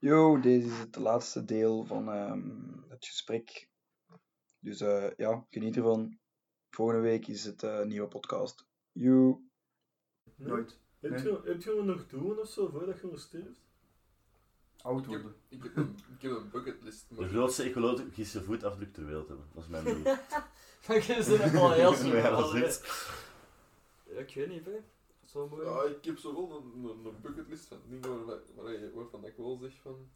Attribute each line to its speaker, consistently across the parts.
Speaker 1: Yo, deze is het laatste deel van ehm, het gesprek. Dus eh, ja, geniet ervan. Volgende week is het eh, een nieuwe podcast. Yo.
Speaker 2: Nee?
Speaker 3: Nooit.
Speaker 2: Heb, je, heb je hem nog doen of zo voordat je sterft?
Speaker 3: Oud
Speaker 4: Ik heb,
Speaker 3: worden.
Speaker 4: ik, heb een, ik heb een bucketlist.
Speaker 5: De grootste ecologische voetafdruk ter wereld hebben. Dat is mijn doel.
Speaker 6: Zit er al heel snel.
Speaker 5: Dat is.
Speaker 6: Ja, ik weet niet, hè. Zo mooi.
Speaker 4: ja, ik heb zo wel een, een, een bucketlist van dingen waar, waar je, waarvan ik wel zeg van...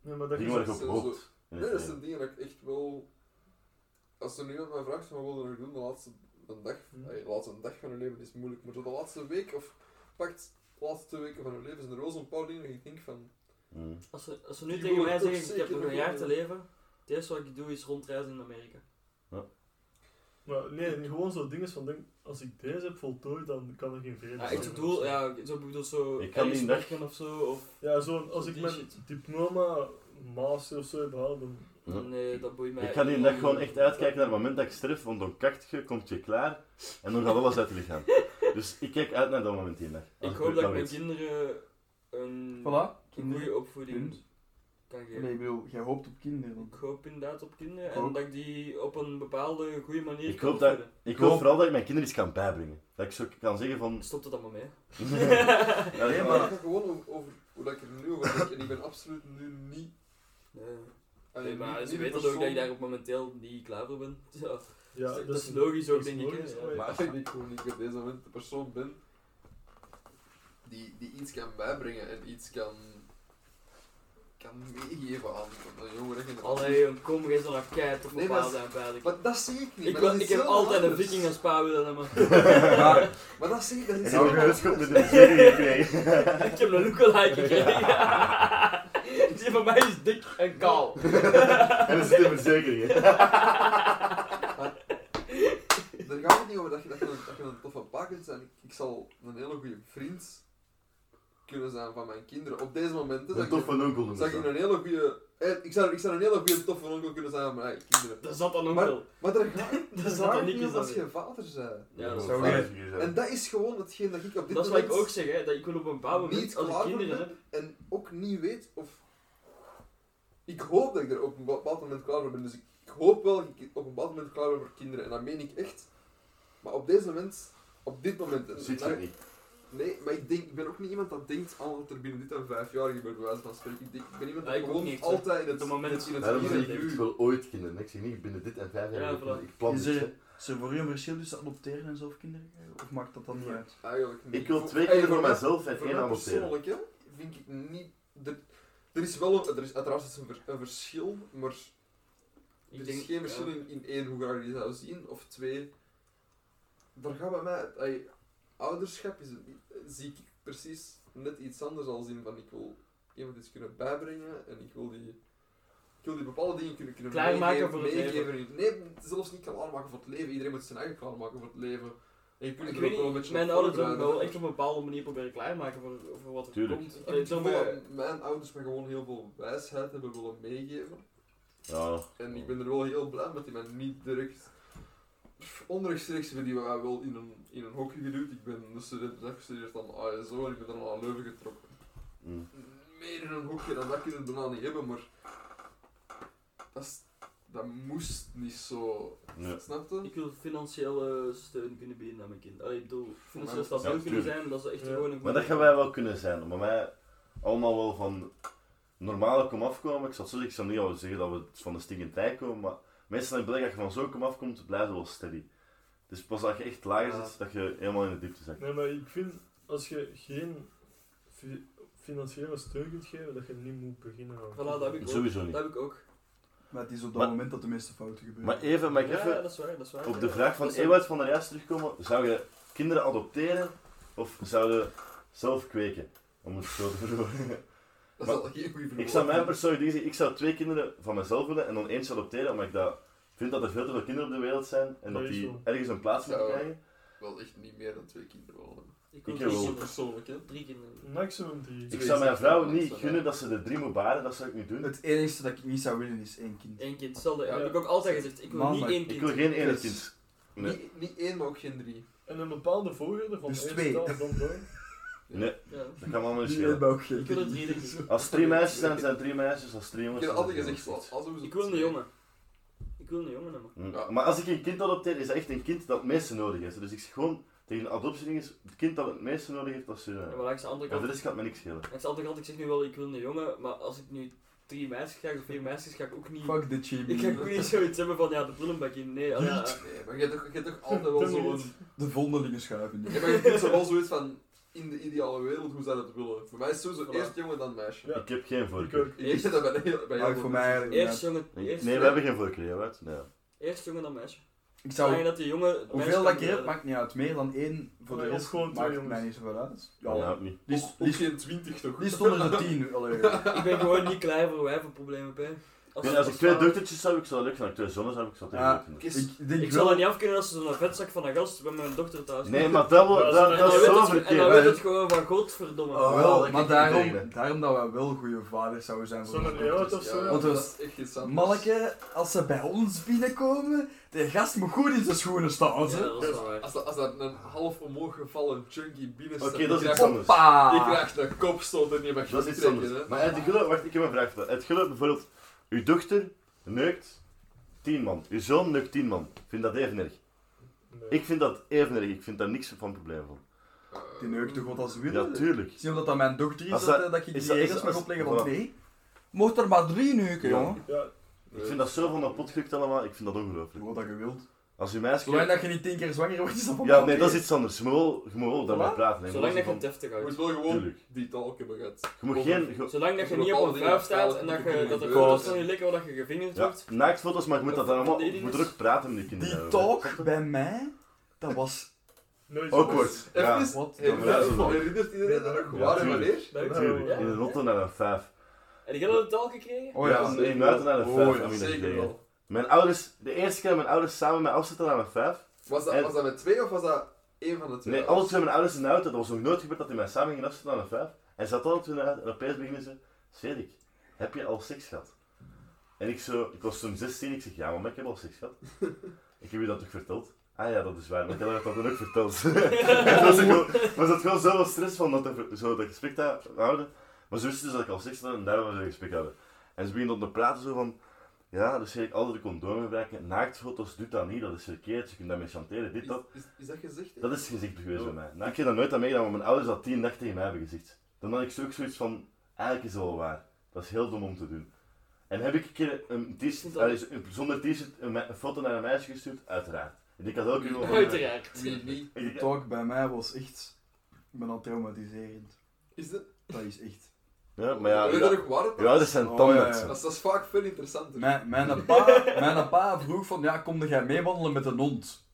Speaker 2: Nee, maar dat
Speaker 5: Dingen
Speaker 2: je
Speaker 5: waar je
Speaker 4: zo-
Speaker 5: op hoopt.
Speaker 4: Nee, dat zijn dingen dat ik echt wel... Als er nu iemand mij vraagt van wat wil je nog doen de laatste een dag...
Speaker 2: Hmm.
Speaker 4: de laatste dag van je leven is moeilijk, maar zo de laatste week of pakt de laatste twee weken van je leven zijn er wel zo'n paar dingen dat ik denk van...
Speaker 5: Mm.
Speaker 6: Als ze, als ze nu tegen mij zeggen, ik heb nog een jaar te leven, het eerste wat ik doe is rondreizen in Amerika.
Speaker 2: Maar nee, gewoon zo dingen van, denk, als ik deze heb voltooid, dan kan er geen vrede
Speaker 6: Ja, ik bedoel, ja, zo bedoel zo
Speaker 5: Ik kan dag-
Speaker 6: werken of zo, of
Speaker 2: Ja, zo, als
Speaker 6: Zo
Speaker 2: ik mijn
Speaker 6: shit.
Speaker 2: diploma, master of zo heb gehaald, dan...
Speaker 5: Ja.
Speaker 6: nee, dat boeit mij
Speaker 5: Ik ga die
Speaker 6: niet.
Speaker 5: dag gewoon echt uitkijken naar het moment dat ik sterf, want dan kakt je, komt je klaar en dan gaat alles uit je lichaam. Dus ik kijk uit naar dat moment dag.
Speaker 6: Ik hoop dat ik mijn kinderen een,
Speaker 3: Voilà.
Speaker 6: goede opvoeding
Speaker 3: Punt.
Speaker 6: Kan geven.
Speaker 3: Nee, ik bedoel, jij hoopt op kinderen.
Speaker 6: Ik hoop inderdaad op kinderen
Speaker 3: Ik
Speaker 6: en dat ik die op een bepaalde goede manier
Speaker 5: Ik
Speaker 6: kan
Speaker 5: hoop dat-
Speaker 6: opvoeden.
Speaker 5: Ik hoop vooral dat ik mijn kinderen iets kan bijbrengen. Dat ik zo kan zeggen van...
Speaker 6: Stop het allemaal mee.
Speaker 5: Ja, dat
Speaker 4: Nee, maar ik ga gewoon over, over hoe dat ik er nu over denk en ik ben absoluut nu niet...
Speaker 6: Nee, maar
Speaker 4: niet-
Speaker 6: ze
Speaker 4: niet de
Speaker 6: weten ook dat ik
Speaker 4: persoon-
Speaker 6: daar op momenteel niet klaar voor ben. Ja,
Speaker 2: Ja,
Speaker 6: dat, is logisch ook,
Speaker 2: dat
Speaker 6: denk ik.
Speaker 2: logisch,
Speaker 6: hè.
Speaker 2: maar-
Speaker 4: ik denk gewoon niet op deze moment de persoon ben die, die iets kan bijbrengen en iets kan, kan meegeven aan aan de jongere generatie.
Speaker 6: Allee, jong, kom, jij zal naar kei toch
Speaker 4: Nee,
Speaker 6: bepaald
Speaker 4: maar-
Speaker 6: zijn eigenlijk.
Speaker 4: Maar dat zie ik niet.
Speaker 6: Ik,
Speaker 4: maar
Speaker 6: wil-
Speaker 4: dat is
Speaker 6: ik heb altijd een
Speaker 4: anders.
Speaker 6: viking als pa willen hebben.
Speaker 4: Maar, maar dat zie ik, dat is
Speaker 5: En gehuskop met de serie gekregen.
Speaker 6: ik heb een lookalike gekregen. Die van mij is dik en kaal.
Speaker 5: En er zit in verzekeringen.
Speaker 4: Daar gaat het niet over dat je, dat je, een, dat je een toffe pa kunt zijn. Ik, ik zal een hele goede vriend kunnen zijn van mijn kinderen. Op deze momenten
Speaker 5: Een
Speaker 4: zou ik-
Speaker 5: toffe onkel
Speaker 4: zou
Speaker 5: ze
Speaker 4: ik een hele goede... eh, Ik zou, ik zou een hele goede toffe onkel kunnen zijn van mijn eigen kinderen.
Speaker 6: Dat zat dan ook
Speaker 4: Maar-
Speaker 6: wel.
Speaker 4: Maar daar
Speaker 6: Dat zat er
Speaker 4: het
Speaker 6: niet
Speaker 4: als je vader bent.
Speaker 6: Ja, dat
Speaker 3: Zou je-
Speaker 4: En dat is gewoon hetgeen dat ik op dit
Speaker 6: Dat is wat
Speaker 4: moment
Speaker 6: ik ook zeg, hè, dat ik wil op een bepaald moment,
Speaker 4: niet
Speaker 6: als ik
Speaker 4: klaar
Speaker 6: kinderen
Speaker 4: voor
Speaker 6: heb,
Speaker 4: en ook niet weet of... Ik hoop dat ik er op een bepaald moment klaar voor ben. Dus ik, ik hoop wel dat ik op een bepaald moment klaar ben voor kinderen. En dat meen ik echt. Maar op deze moment, op dit moment... en-
Speaker 5: Ziet je niet.
Speaker 4: Nee, maar ik, denk, ik ben ook niet iemand dat denkt aan wat er binnen dit en vijf jaar gebeurt, bij wijze van spreken. Ik, denk, ik ben iemand dat
Speaker 6: ook
Speaker 4: gewoon
Speaker 6: niet,
Speaker 4: altijd in het,
Speaker 6: moment-
Speaker 4: in het
Speaker 5: Daarom zeg ik, wil ooit kinderen. Ik zeg niet binnen dit en vijf jaar.
Speaker 6: Ja,
Speaker 5: ik
Speaker 6: voilà.
Speaker 5: kinderen. Ik plan
Speaker 3: Is
Speaker 5: dit.
Speaker 3: er, is er voor u een verschil tussen adopteren en zelf kinderen krijgen? Of maakt dat dan niet uit?
Speaker 4: Eigenlijk niet.
Speaker 5: Ik wil twee kinderen voor mezelf en
Speaker 4: Voor
Speaker 5: één adopteren.
Speaker 4: persoonlijk, hè, vind ik niet... Er, er is wel een, er is uiteraard is een, ver- een verschil, maar
Speaker 6: ik
Speaker 4: er
Speaker 6: denk,
Speaker 4: is geen verschil
Speaker 6: ja.
Speaker 4: in, in één, hoe graag je die zou zien, of twee... Daar gaat bij mij... ouderschap is, zie ik precies net iets anders als in van ik wil iemand iets kunnen bijbrengen en ik wil die... Ik wil die bepaalde dingen kunnen, kunnen
Speaker 6: Klaarmaken
Speaker 4: meegeven-
Speaker 6: voor het
Speaker 4: meegeven in- Nee, zelfs niet klaarmaken voor het leven. Iedereen moet zijn eigen klaarmaken voor het leven. En je kunt
Speaker 6: Ik
Speaker 4: er
Speaker 6: weet
Speaker 4: ook wel een
Speaker 6: niet,
Speaker 4: beetje
Speaker 6: mijn ouders hebben wel echt op een bepaalde manier proberen klaarmaken voor, voor wat er
Speaker 5: Tuurlijk.
Speaker 6: komt.
Speaker 4: Ik
Speaker 6: Allee, wij-
Speaker 4: dat mijn ouders me gewoon heel veel wijsheid hebben willen meegeven.
Speaker 5: Ja.
Speaker 4: En ik ben er wel heel blij met die mij niet direct onrechtstreeks hebben die mij wel in een, in een hokje geduwd. Ik ben de student afgestudeerd aan ASO en ik ben dan naar Leuven getrokken.
Speaker 5: Mm.
Speaker 4: Meer in een hokje dan dat kunnen we bijna niet hebben, maar dat, is- dat moest niet zo. Je?
Speaker 6: Ik wil financiële steun kunnen bieden aan mijn kind. Allee, ik bedoel, financieel
Speaker 4: Ja,
Speaker 6: stabiel kunnen zijn, dat is echt
Speaker 2: Ja.
Speaker 6: gewoon een
Speaker 5: Maar dat gaan wij wel kunnen zijn. Maar mij allemaal wel van normale kom afkomen. Ik zal, zo ik zal niet al zeggen dat we van de stinkende tijd komen, maar meestal in België, als je van zo kom afkomt, blijf je wel steady. Dus pas als je echt lager
Speaker 4: Ja.
Speaker 5: zit, dat je helemaal in de diepte zakt.
Speaker 2: Nee, maar ik vind, als je geen fi- financiële steun kunt geven, dat je niet moet beginnen aan
Speaker 6: Voilà, dat heb ik ook.
Speaker 5: Sowieso niet.
Speaker 6: Dat heb ik ook.
Speaker 3: Maar het is op dat
Speaker 5: Maar-
Speaker 3: moment dat de meeste fouten gebeuren.
Speaker 5: Maar even, mag ik
Speaker 6: Ja,
Speaker 5: even
Speaker 6: dat is waar, dat is waar.
Speaker 5: op de
Speaker 6: Ja.
Speaker 5: vraag van
Speaker 6: Dat
Speaker 5: Ewout van der Juist terugkomen. Zou je kinderen adopteren of zou je zelf kweken? Om het zo te verwoorden.
Speaker 4: Dat
Speaker 5: Maar
Speaker 4: is al geen goede
Speaker 5: Ik zou mijn persoonlijk ding zeggen, ik zou twee kinderen van mezelf willen en dan eentje adopteren, omdat ik dat vind dat er veel te veel kinderen op de wereld zijn en dat die
Speaker 2: zo.
Speaker 5: ergens een plaats moeten krijgen.
Speaker 4: Wel echt niet meer dan twee kinderen willen hebben.
Speaker 6: Ik wil
Speaker 5: Ik
Speaker 6: drie
Speaker 5: wil-
Speaker 6: kinderen.
Speaker 4: Persoonlijk, hè?
Speaker 6: Drie kinderen.
Speaker 2: Maximum drie.
Speaker 5: Ik
Speaker 4: Twee
Speaker 5: zou mijn vrouw niet gunnen dat ze er drie moet baren, dat zou ik niet doen.
Speaker 3: Het enige dat ik niet zou willen is één kind.
Speaker 6: Eén kind, dat. Ja, heb ik ook altijd gezegd. Ik wil
Speaker 3: Man,
Speaker 6: niet één
Speaker 5: Ik
Speaker 6: kind.
Speaker 5: wil geen ene
Speaker 3: Dus-
Speaker 5: kind. Nee.
Speaker 4: Niet, niet één, maar ook geen drie.
Speaker 2: En een bepaalde volgorde van
Speaker 3: Dus twee.
Speaker 2: dan, dan door.
Speaker 5: Nee,
Speaker 6: Ja.
Speaker 5: dat kan me allemaal niet schelen.
Speaker 3: hebben ook geen
Speaker 6: Ik wil het drie, ik.
Speaker 5: Als drie meisjes zijn, zijn drie meisjes. Als drie
Speaker 4: Ik
Speaker 5: jongens
Speaker 4: heb
Speaker 5: zijn,
Speaker 4: altijd
Speaker 5: zijn
Speaker 4: gezegd, als we
Speaker 6: Ik wil een jongen. Ik wil een jongen hebben.
Speaker 4: Ja.
Speaker 5: Maar als ik een kind adopteer, is dat echt een kind dat het meeste nodig heeft. Dus ik zeg gewoon tegen een adoptieding is het kind dat het meeste nodig heeft als je.
Speaker 6: Ja, maar langs de andere kant,
Speaker 5: voor de rest gaat me niks schelen.
Speaker 6: langs de andere kant, ik zeg nu wel, ik wil een jongen, maar als ik nu drie meisjes krijg of vier meisjes, ga ik ook niet...
Speaker 3: Fuck de chimie.
Speaker 6: Ik ga ook niet zoiets hebben van, ja, de prullenbak in. Nee, ja,
Speaker 4: Nee, maar je hebt toch, je hebt toch altijd wel zo'n...
Speaker 3: De vondelingen schuiven.
Speaker 4: Ja, maar je hebt zo wel zoiets van, in de ideale wereld, hoe zou dat willen? Voor mij is het sowieso
Speaker 6: Voilà.
Speaker 4: eerst jongen, dan meisje.
Speaker 2: Ja.
Speaker 5: Ik heb geen
Speaker 2: Ik
Speaker 5: voorkeur.
Speaker 2: ook.
Speaker 4: Ik dat bij, heel- bij
Speaker 3: Ja,
Speaker 4: heel
Speaker 3: voor mij
Speaker 6: eerst jongen,
Speaker 5: Nee,
Speaker 6: eerst,
Speaker 5: we hebben geen voorkeur, ja, wat? Nee.
Speaker 6: eerst jongen dan meisje.
Speaker 3: Ik zou...
Speaker 6: dat die jongen...
Speaker 3: Hoeveel dat ik er heb, maakt niet uit. Meer dan één voor de
Speaker 2: Nee,
Speaker 3: rest
Speaker 2: gewoon twee
Speaker 3: maakt
Speaker 2: jongens.
Speaker 3: mij niet zoveel uit.
Speaker 5: Ja,
Speaker 3: Ja,
Speaker 5: ook niet.
Speaker 3: die, is-
Speaker 4: ook
Speaker 3: die, is-
Speaker 4: geen 20 toch?
Speaker 3: die is onder de tien. Allee.
Speaker 6: Ik ben gewoon niet klaar voor wijvenproblemen, hè. Als,
Speaker 5: Nee, als ik twee dochtertjes zou, ik zou. Als ik twee zonnen zou, ik zou het
Speaker 3: Ja.
Speaker 5: heel leuk vinden.
Speaker 4: Kies-
Speaker 3: Ik denk
Speaker 6: Ik zal dat niet afkunnen als ze zo'n vetzak van een gast bij mijn dochter thuis
Speaker 5: Nee, maar dat, dat,
Speaker 2: en
Speaker 6: En
Speaker 5: dat
Speaker 6: dan
Speaker 5: is zo
Speaker 6: het, en dan
Speaker 5: verkeerd.
Speaker 6: weet het gewoon van godverdomme.
Speaker 3: Oh, wel, maar daarom,
Speaker 5: tegen.
Speaker 3: daarom dat we wel goede vaders zouden zijn voor
Speaker 2: Zo'n
Speaker 3: onze
Speaker 2: Leeuwarden
Speaker 3: dochters.
Speaker 2: of zo?
Speaker 4: Ja,
Speaker 3: Want
Speaker 4: dat
Speaker 3: het
Speaker 4: is echt iets anders.
Speaker 3: Manneke, als ze bij ons binnenkomen, de gast moet goed in zijn schoenen staan.
Speaker 6: Ja,
Speaker 3: Ze.
Speaker 6: dat is wel waar.
Speaker 4: Als dat, als dat een half omhoog gevallen chunky binnen staat,
Speaker 5: Oké, dat is iets
Speaker 4: krijgt-
Speaker 5: anders.
Speaker 3: Hoppa!
Speaker 4: Die krijgt een kopstoot en je mag
Speaker 5: Dat is iets
Speaker 4: trekken,
Speaker 5: anders.
Speaker 4: hè.
Speaker 5: Maar het geloof, wacht, ik heb een vraag voor Het geloof bijvoorbeeld, uw dochter neukt 10 man, uw zoon neukt 10 man. Vind dat even erg?
Speaker 2: Nee.
Speaker 5: Ik vind dat even erg, ik vind daar niks van probleem van.
Speaker 3: Die neukt toch wat als ze
Speaker 5: Ja,
Speaker 3: willen?
Speaker 5: tuurlijk.
Speaker 3: Zie omdat dat mijn dochter is, dat,
Speaker 5: dat-
Speaker 3: dat ik
Speaker 5: is
Speaker 3: die
Speaker 5: dat-
Speaker 3: regels
Speaker 5: dat-
Speaker 3: mag opleggen van nee. Mocht er maar drie neuken,
Speaker 5: Ja.
Speaker 3: jongen.
Speaker 2: Ja,
Speaker 5: Ik vind dat zo van de pot gelukt allemaal, ik vind dat ongelooflijk.
Speaker 3: Wat dat je wilt.
Speaker 5: Als uw meisje...
Speaker 3: Zolang dat je niet tien keer zwanger wordt, is dat van
Speaker 5: Ja,
Speaker 3: mij
Speaker 5: nee, dat is iets anders. Je moet wel, je moet wel daarmee praten. hè.
Speaker 6: Zolang dat je het deftig
Speaker 4: Je
Speaker 6: houdt.
Speaker 4: moet wel gewoon
Speaker 5: Tuurlijk.
Speaker 4: die talk hebben gehad.
Speaker 5: Je moet geen... je-
Speaker 6: Zolang dat je niet op een
Speaker 4: dingen
Speaker 6: staat en dat, je, dat er foto's van je liggen waar dat je gevingerd
Speaker 5: Ja,
Speaker 6: wordt.
Speaker 5: naaktfoto's, maar je moet dat dan allemaal... Je moet
Speaker 6: is-
Speaker 5: er ook praten met die kinderen.
Speaker 3: Die
Speaker 5: over,
Speaker 3: talk bij mij, dat was...
Speaker 2: nooit
Speaker 5: Awkward. Ja.
Speaker 4: Even,
Speaker 3: Wat?
Speaker 5: dan.
Speaker 4: herinnert iedereen dat nog?
Speaker 2: Ja,
Speaker 4: Waar en
Speaker 5: tuurlijk.
Speaker 4: wanneer?
Speaker 5: Tuurlijk. In een auto naar een vijf.
Speaker 6: Heb je dat een taal gekregen?
Speaker 3: Oh
Speaker 5: Ja, in auto naar een
Speaker 3: Oh,
Speaker 5: vijf. dat
Speaker 4: Zeker wel.
Speaker 5: Mijn ouders, de eerste keer dat mijn ouders samen mij afzetten naar een vijf.
Speaker 4: Was dat,
Speaker 5: En-
Speaker 4: was dat met twee of was dat één van de twee?
Speaker 5: Nee, alle twee mijn ouders in de auto. Dat was nog nooit gebeurd dat die mij samen gingen afzetten naar een vijf. En ze zat in de auto en opeens beginnen ze... Cedric, heb je al seks gehad? En ik zo... Ik was toen 16, ik zeg, ja maar ik heb al seks gehad. ik heb je dat toch verteld? Ah ja, dat is waar, maar ik had dat toen ook verteld. was gewoon, was dat gewoon zoveel stress van dat, er- zo dat gesprek te houden. Maar ze wisten dus dat ik al seks had en daarom was ik een gesprek houden. En ze beginnen dan te praten zo van... Ja, dus zeg ik altijd de condoom gebruiken. Naaktfoto's doet dat niet, dat is verkeerd. Je kunt daarmee chanteren, dit,
Speaker 4: Is,
Speaker 5: dat.
Speaker 4: is, is dat gezegd? hè?
Speaker 5: Dat is gezegd geweest bij mij. Nou, ik heb dat nooit aan meegedaan, maar mijn ouders dat tien dag tegen mij hebben gezegd. Dan had ik zo ook zoiets van, eigenlijk is het wel waar. Dat is heel dom om te doen. En heb ik een keer een t-shirt,
Speaker 6: Dat-
Speaker 5: een- zonder t-shirt een, een foto naar een meisje gestuurd? Uiteraard. En ik had ook van...
Speaker 6: Uiteraard.
Speaker 4: Wie niet?
Speaker 3: Die talk bij mij was echt... Ik ben al traumatiserend.
Speaker 4: Is dat?
Speaker 3: Dat is echt...
Speaker 5: Ja, maar ja,
Speaker 4: Weet je
Speaker 5: ja, ouders zijn
Speaker 3: Oh,
Speaker 5: tandarts.
Speaker 3: ja, ja.
Speaker 4: Dat is, dat is vaak veel interessanter.
Speaker 3: Mijn, mijn, pa, mijn pa vroeg van, ja, kom jij meewandelen met een hond?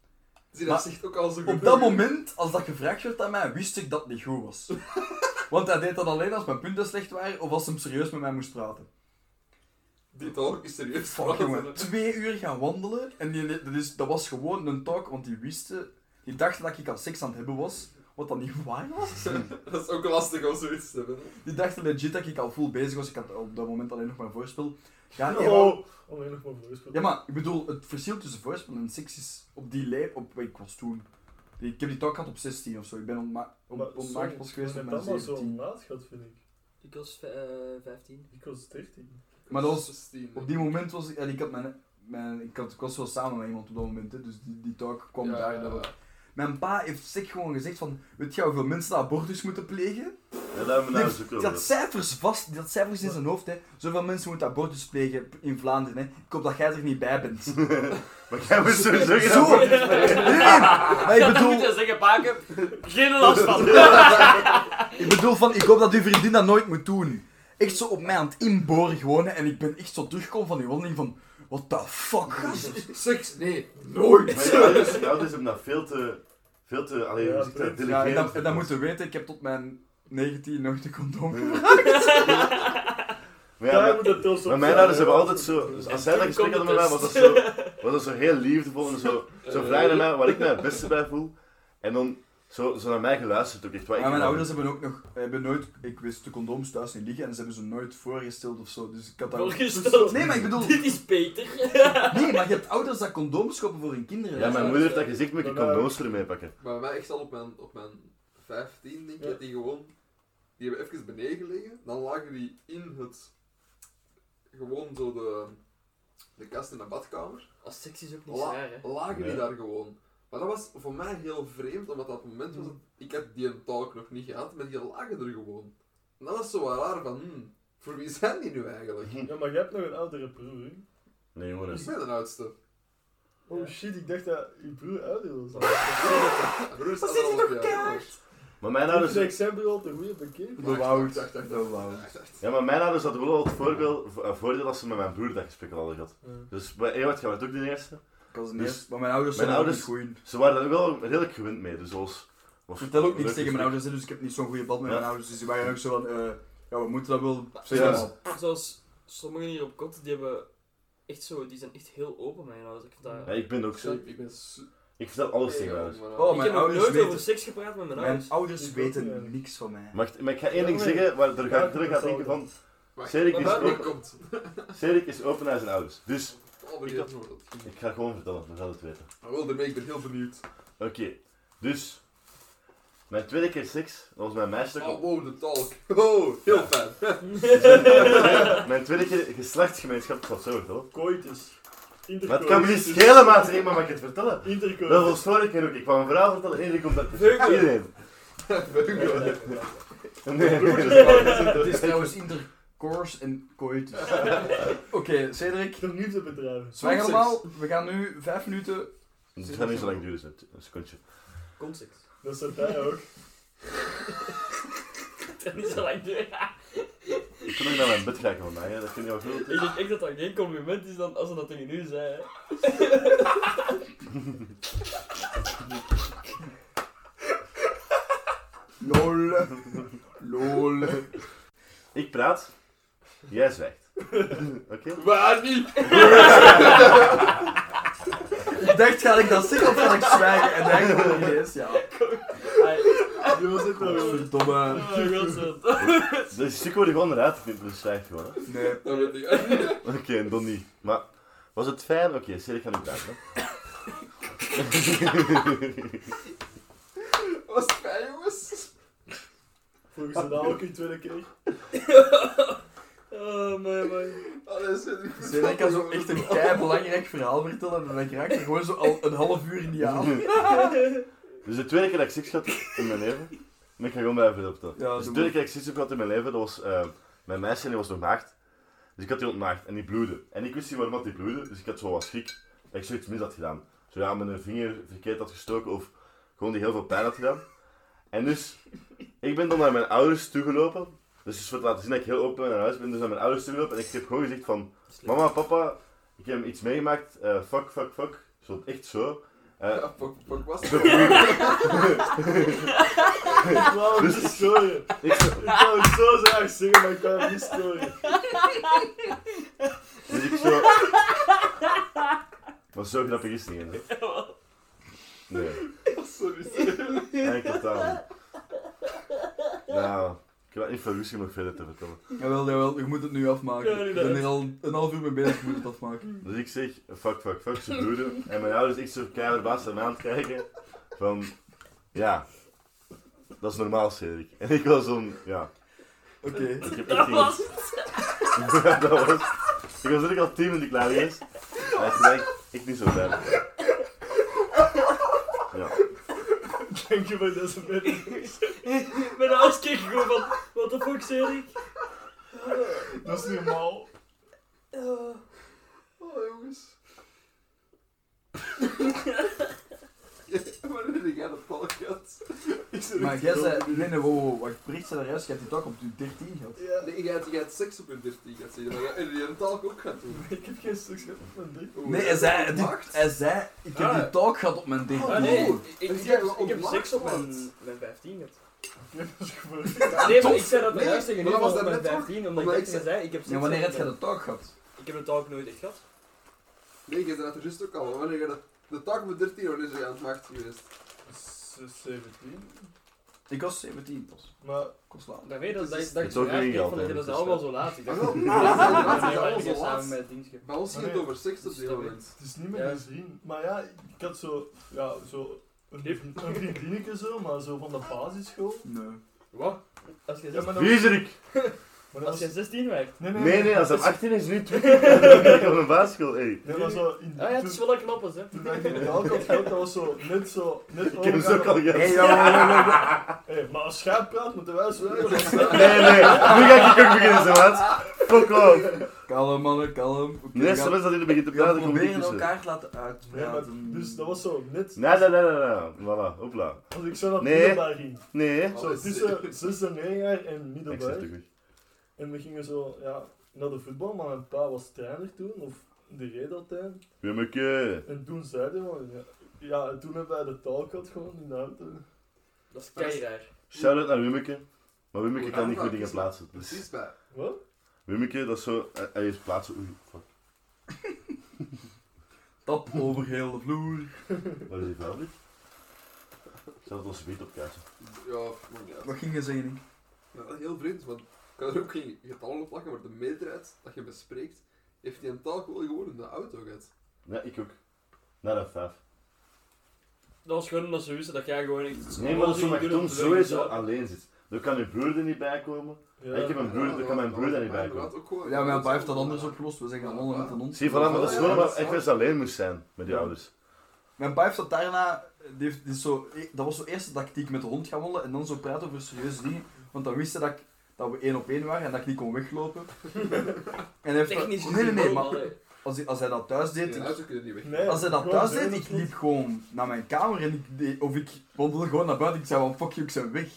Speaker 4: Zie, dat zegt ook al zo
Speaker 3: Op dat moment, als dat gevraagd werd aan mij, wist ik dat het niet goed was. Want hij deed dat alleen als mijn punten slecht waren of als hij serieus met mij moest praten.
Speaker 4: Die talk is serieus.
Speaker 3: Fuck jongen, twee uur gaan wandelen en die, dat, is, dat was gewoon een talk, want die wisten, die dachten dat ik al seks aan het hebben was, wat dan niet waar was.
Speaker 4: Dat is ook lastig om zoiets te hebben.
Speaker 3: Die dachten legit dat ik al full bezig was, ik had op dat moment alleen nog maar voorspel. Ja,
Speaker 2: Oh,
Speaker 3: ja,
Speaker 2: alleen nog maar voorspelen.
Speaker 3: ja, maar ik bedoel, het verschil tussen voorspel en seks is op die leep, op, ik was toen, ik heb die talk gehad op 16 of zo, ik ben op, ontmaagd pas geweest op
Speaker 2: met
Speaker 3: mijn
Speaker 2: allemaal zo
Speaker 3: 17.
Speaker 2: laat gehad, vind ik.
Speaker 6: Ik was eh, 15.
Speaker 2: Ik was 13.
Speaker 3: Maar dat was-
Speaker 4: 16,
Speaker 3: Op die moment was ik, en ik had mijn, mijn ik, had, ik was wel samen met iemand op dat moment, hè, dus die, die talk kwam
Speaker 4: Ja,
Speaker 3: daar.
Speaker 4: ja,
Speaker 3: dat Mijn pa heeft zich gewoon gezegd van, weet je hoeveel mensen abortus moeten plegen?
Speaker 5: Ja,
Speaker 3: Die
Speaker 5: nou
Speaker 3: die had cijfers vast, die had cijfers in zijn hoofd, hè. Zoveel mensen moeten abortus plegen in Vlaanderen, hè. Ik hoop dat jij er niet bij bent.
Speaker 5: Maar jij moet sowieso geen
Speaker 3: Zo!
Speaker 5: abortus
Speaker 3: Nee,
Speaker 5: plegen.
Speaker 3: nee, maar ik bedoel,
Speaker 6: moet je zeggen, Paken, geen last van.
Speaker 3: ik bedoel van, ik hoop dat uw vriendin dat nooit moet doen. Echt zo op mij aan het inboren gewoon, hè, en ik ben echt zo teruggekomen van die wandeling van, what the fuck, gast?
Speaker 4: Seks? Nee, nooit.
Speaker 5: Maar ouders hebben dat veel te... Veel te... Allee,
Speaker 2: Ja,
Speaker 5: dat?
Speaker 3: Ja, en dat, en dat moeten weten, ik heb tot mijn 19 nooit een condoom
Speaker 5: Maar ja, maar-
Speaker 2: dus op
Speaker 5: Maar mijn ouders hebben altijd zo, dus als zij dat gesprek hadden met mij, was dat zo, was dat zo heel liefdevol en zo, zo vrij naar mij, waar ik mij het beste bij voel. En dan zo, zo naar mij geluisterd ook echt. Wat ik
Speaker 3: Maar mijn ouders hebben ook nog, hebben nooit, ik wist de condooms thuis niet liggen en ze hebben ze nooit voorgesteld of zo, dus ik had daar...
Speaker 6: Voorgesteld.
Speaker 3: Nee, maar ik bedoel,
Speaker 6: Dit is Peter.
Speaker 3: nee, maar je hebt ouders dat condooms kopen voor hun kinderen.
Speaker 5: Ja, mijn moeder heeft dat gezegd, moet ik condooms voor meepakken.
Speaker 4: Maar bij mij echt al op mijn, op mijn 15 denk ik,
Speaker 2: Ja.
Speaker 4: dat die gewoon, die hebben even beneden liggen, dan lagen die in het, gewoon zo de, de kast in de badkamer,
Speaker 6: Als seks is ook niet
Speaker 4: La-
Speaker 6: raar, hè.
Speaker 4: lagen die
Speaker 5: Nee.
Speaker 4: daar gewoon. Maar dat was voor mij heel vreemd, omdat dat het moment was dat ik had die talk nog niet gehad, maar die lagen er gewoon. En dat was zo wat raar van, hmm, voor wie zijn die nu eigenlijk?
Speaker 2: Ja, maar je hebt nog een oudere broer.
Speaker 5: Nee, jongen.
Speaker 4: Ik ben de oudste.
Speaker 2: Oh shit, ik dacht dat je broer ouder was.
Speaker 4: Broer is anderhalf jaar ouder.
Speaker 5: Maar mijn ouders...
Speaker 2: is exempel al te goed bekeken.
Speaker 3: De
Speaker 4: wacht,
Speaker 3: De
Speaker 4: wacht.
Speaker 5: Ja, maar mijn ouders hadden wel het voorbeeld, vo- eh, voordeel dat ze met mijn broer dat gesprek al hadden gehad.
Speaker 2: Ja.
Speaker 5: Dus bij Ewart gaat het ook de eerste.
Speaker 3: Ik was de
Speaker 5: Dus-
Speaker 3: eerste, maar mijn ouders
Speaker 5: mijn
Speaker 3: zijn
Speaker 5: ouders-
Speaker 3: niet goed.
Speaker 5: Ze waren daar wel redelijk gewend mee, dus zoals...
Speaker 3: Ik vertel ook niks
Speaker 5: leuk
Speaker 3: tegen mijn ouders, hè, dus ik heb niet zo'n goede band met
Speaker 5: Ja.
Speaker 3: mijn ouders. Dus die waren ook zo van, eh, ja, we moeten dat wel
Speaker 5: Ja.
Speaker 6: Zoals sommigen hier op kot, die hebben echt zo, die zijn echt heel open, mijn ouders. Ik vind dat...
Speaker 5: Ja, ik ben ook zo.
Speaker 4: Ik, ik ben su-
Speaker 5: Ik vertel alles tegen mijn ouders.
Speaker 3: Oh,
Speaker 6: ik
Speaker 3: mijn
Speaker 6: heb nog
Speaker 3: ouders
Speaker 6: nooit
Speaker 3: weten-
Speaker 6: over seks gepraat met mijn
Speaker 3: Mijn
Speaker 6: ouders.
Speaker 3: ouders
Speaker 2: Ik ook
Speaker 3: weten niks van mij.
Speaker 5: Maar, ik- maar ik ga één ding zeggen, waar er terug
Speaker 2: dat
Speaker 5: denken van... Cedric is. Cedric is open naar zijn ouders. Dus,
Speaker 4: Oh, maar
Speaker 5: Ik ga gewoon vertellen, dan gaat het weten.
Speaker 4: Maar wel, daarmee, ik ben heel benieuwd.
Speaker 5: Oké, dus... Mijn tweede keer seks, dat was mijn meisje.
Speaker 4: Oh, wow, de talk. Oh, heel
Speaker 5: Ja.
Speaker 4: fijn.
Speaker 5: Mijn tweede keer geslachtsgemeenschap, ik zal het zo vertellen.
Speaker 2: Coitus.
Speaker 5: Maar het kan me niet schelen, maat, maar mag ik het vertellen? Dat
Speaker 2: Intercoitus.
Speaker 5: was vorige keer ook. Ik kwam een verhaal vertellen en iedereen komt dat. Iedereen. Nee.
Speaker 3: Het is trouwens intercourse en coitus. Oké, Cedric,
Speaker 2: Vernieuwde bedrijven.
Speaker 3: zwijg allemaal. We gaan nu vijf minuten.
Speaker 5: Het gaat niet zo lang duren, een een secondje.
Speaker 6: Context.
Speaker 2: Dat staat daar ook.
Speaker 6: Het gaat niet zo lang duren.
Speaker 5: Ik kan nog naar mijn bed kijken van mij, hè. dat vind je wel goed.
Speaker 6: Ik denk echt dat dat geen compliment is dan als ze dat tegen u zei. hè.
Speaker 3: Lol. Lol.
Speaker 5: Ik praat, jij zwijgt. Oké?
Speaker 4: Waar niet?
Speaker 3: Ik dacht, ga ik dat zeggen of ga ik zwijgen? En dan gewoon niet eens, ja.
Speaker 2: Die was het wel.
Speaker 3: Verdomme.
Speaker 6: Oh.
Speaker 5: Dus die stuk worden gewoon eruit geknipt, dus zwijg gewoon. Hè.
Speaker 3: Nee.
Speaker 4: Dat weet ik.
Speaker 5: Oké, en dan niet. Maar, was het fijn? Oké, okay, ik ga nu praten. Hè.
Speaker 4: Was het fijn, jongens?
Speaker 2: Volgens de naam ook in tweede keer.
Speaker 6: Oh, man, man.
Speaker 4: Oh, dat. Ik
Speaker 3: kan
Speaker 4: dat
Speaker 3: zo echt een kei belangrijk verhaal vertellen en dan raakt er gewoon zo al een half uur niet aan.
Speaker 5: Dus de tweede keer dat ik seks had in mijn leven, maar ik ga gewoon blijven vertellen.
Speaker 3: Ja,
Speaker 5: dus de tweede keer dat ik seks heb gehad in mijn leven, dat was eh, mijn meisje en die was nog maagd. Dus ik had die ontmaagd en die bloedde. En ik wist niet waarom dat die bloedde, dus ik had zo wat schrik dat ik zoiets mis had gedaan. Zo ja, met een vinger verkeerd had gestoken of gewoon die heel veel pijn had gedaan. En dus, ik ben dan naar mijn ouders toegelopen. Dus dus voor te laten zien dat ik heel open naar huis ben, dus naar mijn ouders toegelopen en ik heb gewoon gezegd van... Mama, papa, ik heb iets meegemaakt, eh, fuck, fuck, fuck. Zo, echt zo. Eh,
Speaker 4: Ja, fuck, fuck, was het?
Speaker 2: Hem niet storen.
Speaker 5: ik,
Speaker 2: Ik wou het zo graag zeggen, maar ik kan hem niet storen.
Speaker 5: Dus ik zo... Maar zo grappig is het niet, hè? Nee,
Speaker 4: Sorry, sorry.
Speaker 5: totaal niet. Nou, ik heb niet om nog verder te vertellen.
Speaker 3: Jawel, jawel, je moet het nu afmaken.
Speaker 6: Ja,
Speaker 3: Ik ben er al een half uur mee bezig, ik moet het afmaken.
Speaker 5: Dus ik zeg, fuck, fuck, fuck, ze bloeden. En mijn ouders echt zo keihard baas naar me aan het kijken. Van, ja, dat is normaal, Cedric. En ik was zo'n, ja,
Speaker 3: Oké.
Speaker 5: ik heb echt
Speaker 6: Dat
Speaker 5: geen-
Speaker 6: was
Speaker 5: Ja, dat was... Ik was eigenlijk al tien minuten klaar geweest. Maar ik denk, ik niet zo blij. Ja.
Speaker 2: Dank je voor deze mening.
Speaker 6: Mijn ouders keken gewoon van, what the fuck, Cedric?
Speaker 2: Dat is niet normaal.
Speaker 4: Oh, jongens. Jij talk gehad?
Speaker 3: Maar jij zei, nee, nee, wow, wow, wat bericht zei daar juist, je hebt die toch op je 13 gehad.
Speaker 2: Ja.
Speaker 4: Nee, jij hebt, jij hebt seks op je 13 gaat zeggen, maar jij heb je een talk ook gaat doen.
Speaker 2: Ik heb geen stuk gehad op mijn dik.
Speaker 4: Oeh,
Speaker 3: Nee, hij
Speaker 4: jij
Speaker 3: zei, die- hij zei, ik heb
Speaker 6: Ah.
Speaker 3: die talk gehad op mijn 13.
Speaker 6: Ah, nee,
Speaker 4: Oh,
Speaker 6: ik, ik, ik,
Speaker 4: jij
Speaker 6: heb, ik heb seks op
Speaker 4: gehad.
Speaker 6: mijn, mijn 15 gehad. Nee, maar ik zei dat
Speaker 4: Nee,
Speaker 6: juist tegen
Speaker 4: was
Speaker 6: op mijn
Speaker 4: daarnet toch?
Speaker 6: 15, omdat
Speaker 4: Maar
Speaker 6: ik
Speaker 4: zei-
Speaker 6: ze zei, ik heb seks
Speaker 3: Ja, wanneer heb je
Speaker 6: mijn-
Speaker 3: de talk gehad?
Speaker 6: Ik heb een talk nooit echt gehad.
Speaker 4: Nee, jij zei dat er juist ook al. maar Wanneer jij dat... De op je 13, wanneer is je aan het maagd geweest?
Speaker 2: Z- 17.
Speaker 3: Ik was 17 pas.
Speaker 2: Maar
Speaker 3: Ik was laat.
Speaker 6: Dat, dat,
Speaker 4: Het
Speaker 6: dat,
Speaker 4: is-
Speaker 6: dat
Speaker 5: is ook
Speaker 6: van,
Speaker 5: altijd,
Speaker 6: dat is
Speaker 5: dus,
Speaker 6: allemaal zo laat. Ik
Speaker 4: Ah,
Speaker 6: dacht,
Speaker 4: wel,
Speaker 6: nee,
Speaker 4: dat is inderdaad,
Speaker 6: nee,
Speaker 4: dat is
Speaker 6: maar
Speaker 4: allemaal
Speaker 6: ik
Speaker 4: zo
Speaker 6: heb
Speaker 4: laat.
Speaker 6: samen met dienstje.
Speaker 4: Bij ons ging het over seks op
Speaker 6: Dus dat
Speaker 4: moment.
Speaker 2: het is niet meer
Speaker 6: Ja.
Speaker 2: gezien. Maar ja, ik had zo... Ja, zo... een, een vriendinnetje zo, maar zo van de basisschool.
Speaker 3: Nee.
Speaker 6: Wat? Als je
Speaker 2: Ja,
Speaker 6: 16
Speaker 2: maar
Speaker 5: Viezerik!
Speaker 2: maar
Speaker 6: als je
Speaker 2: was,
Speaker 6: 16 werd.
Speaker 2: nee, nee,
Speaker 5: Nee, nee, als hij 18 is, nu 20. Dan ben ik op een basisschool, hey.
Speaker 2: Nee, maar zo, in,
Speaker 6: Ah ja, het is wel een hè.
Speaker 2: toen ik in de alcohol dat was zo, net zo, net
Speaker 5: Ik heb zo
Speaker 2: overgaan
Speaker 5: al gehad.
Speaker 3: Hey, ja.
Speaker 2: Hey, maar als schaap praat, moeten wij zwijgen.
Speaker 5: Nee, nee, nu ga ik ook beginnen, zo maat. Fuck off.
Speaker 3: Kalm, mannen, kalm. Oké,
Speaker 5: De
Speaker 3: we
Speaker 5: eerste
Speaker 3: gaan-
Speaker 5: mens dat hij begint te praten, niet
Speaker 3: proberen
Speaker 5: tussen.
Speaker 3: elkaar te laten
Speaker 2: Nee,
Speaker 3: uitpraten.
Speaker 2: dus dat was zo, net
Speaker 5: Nee, nee, nee, nee, nee. Voilà, hopla.
Speaker 2: als ik zo naar
Speaker 5: Nee.
Speaker 2: middelbaar ging.
Speaker 5: Nee.
Speaker 2: Zo tussen
Speaker 4: zeker.
Speaker 2: 6 en 9 jaar en
Speaker 5: Ik zeg
Speaker 2: middelbaar.
Speaker 5: het.
Speaker 2: En we gingen zo, ja, naar de voetbal, maar mijn pa was trainer toen, of de reed altijd.
Speaker 5: Wimmeke.
Speaker 2: En toen zei hij van, ja, ja, en toen hebben wij de taal gehad gewoon in de auto.
Speaker 6: Dat is keiraar.
Speaker 5: Shout-out naar Wimmeke. Maar Wimmeke kan niet goed dingen plaatsen. Dus
Speaker 4: Precies bij.
Speaker 2: Wat?
Speaker 5: Wimmeke, dat is zo... hij- is plaatsen... Oei, fuck.
Speaker 3: Tap over heel de vloer.
Speaker 5: Wat is die vuil dit? Zet het ons beet op kaartje.
Speaker 4: Ja, maar uit.
Speaker 3: Wat ging je zeggen?
Speaker 4: Ja, heel vreemd, want kan er ook geen getallen op plakken, maar de meerderheid dat je bespreekt, heeft die een taal gewoon gewoon in de auto gehad.
Speaker 5: Ja, ik ook. Naar een vijf.
Speaker 6: Dat was gewoon omdat ze wisten dat jij gewoon echt...
Speaker 5: Nee, maar dat is omdat je
Speaker 6: doen
Speaker 5: toen
Speaker 6: om te
Speaker 5: sowieso alleen zit. Dan kan je broer er niet bij komen.
Speaker 2: Ja,
Speaker 5: Ik heb een broer,
Speaker 4: Ja,
Speaker 5: daar kan mijn
Speaker 4: dat
Speaker 5: broer daar niet
Speaker 4: bij
Speaker 5: komen.
Speaker 3: Ja, mijn pa heeft dat anders opgelost. We zeggen allemaal met een hond.
Speaker 5: Zie, voilà, maar dat is gewoon omdat ik eens alleen moest zijn met die
Speaker 2: Ja.
Speaker 5: ouders.
Speaker 3: Mijn pa heeft dat daarna... Die heeft, die is zo, dat was zo eerst de tactiek met de hond gaan wandelen en dan zo praten over serieuze dingen. Want dan wist hij dat, ik, dat we één op één waren en dat ik niet kon weglopen. en heeft dat-
Speaker 6: Technisch
Speaker 3: nee, nee, nee,
Speaker 6: gezien
Speaker 3: maar als hij, als hij dat thuis deed, ik-
Speaker 4: niet weg.
Speaker 2: Nee,
Speaker 3: als hij dat thuis deed, ik liep gewoon naar mijn kamer en ik deed, of ik wandelde gewoon naar buiten. Ik zei van fuck you, ik ben weg.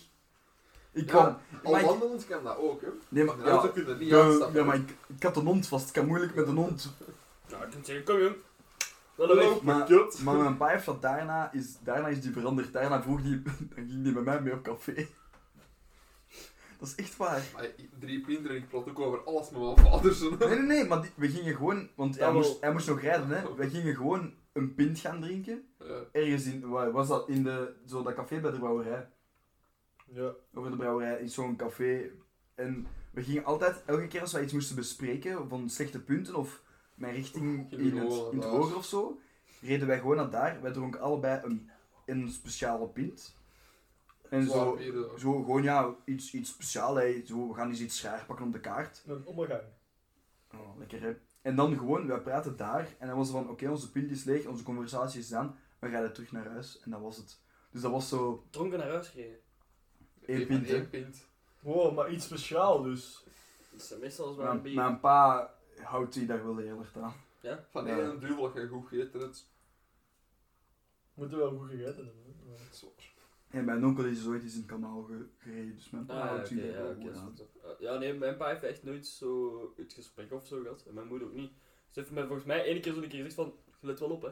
Speaker 3: Ik
Speaker 4: Ja,
Speaker 3: kwam...
Speaker 4: Al
Speaker 3: maar ik-
Speaker 4: wandelend kan dat ook, hè.
Speaker 3: nee, maar,
Speaker 4: auto
Speaker 3: ja,
Speaker 4: kun je niet
Speaker 3: de- ja, maar ik, ik had een hond vast. Ik kan moeilijk met een hond.
Speaker 6: Nou, ik kan zeggen, kom jong. Wel een weg.
Speaker 3: Maar,
Speaker 4: kut.
Speaker 3: maar mijn pa heeft dat daarna is, daarna is die veranderd. Daarna vroeg die, dan ging die met mij mee op café. Dat is echt waar.
Speaker 4: Maar drie pinter en ik praat ook over alles met mijn vaders. hè.
Speaker 3: Nee, nee, nee, maar die- we gingen gewoon, want hij
Speaker 6: Ja,
Speaker 3: moest, hij moest nog rijden, hè. We gingen gewoon een pint gaan drinken.
Speaker 4: Ja.
Speaker 3: Ergens in, waar was dat? In de, zo dat café bij de brouwerij.
Speaker 2: Ja,
Speaker 3: Over de brouwerij, in zo'n café. En we gingen altijd, elke keer als wij iets moesten bespreken, van slechte punten of mijn richting in het, in het hoger of zo, reden wij gewoon naar daar. Wij dronken allebei een, een speciale pint. En zo, zo gewoon ja, iets, iets speciaals. hè. Zo, we gaan eens iets schaar pakken op de kaart.
Speaker 2: een omgang.
Speaker 3: Oh, lekker hè. En dan gewoon, wij praten daar. En dan was het van, oké, onze pint is leeg, onze conversatie is gedaan. We gaan terug naar huis. En dat was het. Dus dat was zo
Speaker 6: Dronken naar huis gereden.
Speaker 4: Eén
Speaker 3: pint, hè.
Speaker 4: één pint.
Speaker 2: Wow, maar iets speciaal dus.
Speaker 6: Dat is meestal als maar een
Speaker 3: Mijn,
Speaker 6: bier.
Speaker 3: mijn pa houdt die daar wel heel erg aan.
Speaker 4: Van
Speaker 3: Ja.
Speaker 4: één duvel dat je goed gegeten hebt.
Speaker 2: Moeten we wel goed gegeten hebben.
Speaker 3: En mijn onkel is ooit eens in het kanaal ge- gereden, dus mijn pa
Speaker 6: Ah,
Speaker 3: daar
Speaker 6: ja. Uh, Ja, nee, mijn pa heeft echt nooit zo het gesprek of zo gehad. En mijn moeder ook niet. Ze heeft mij volgens mij één keer zo'n keer gezegd van, let wel op hè.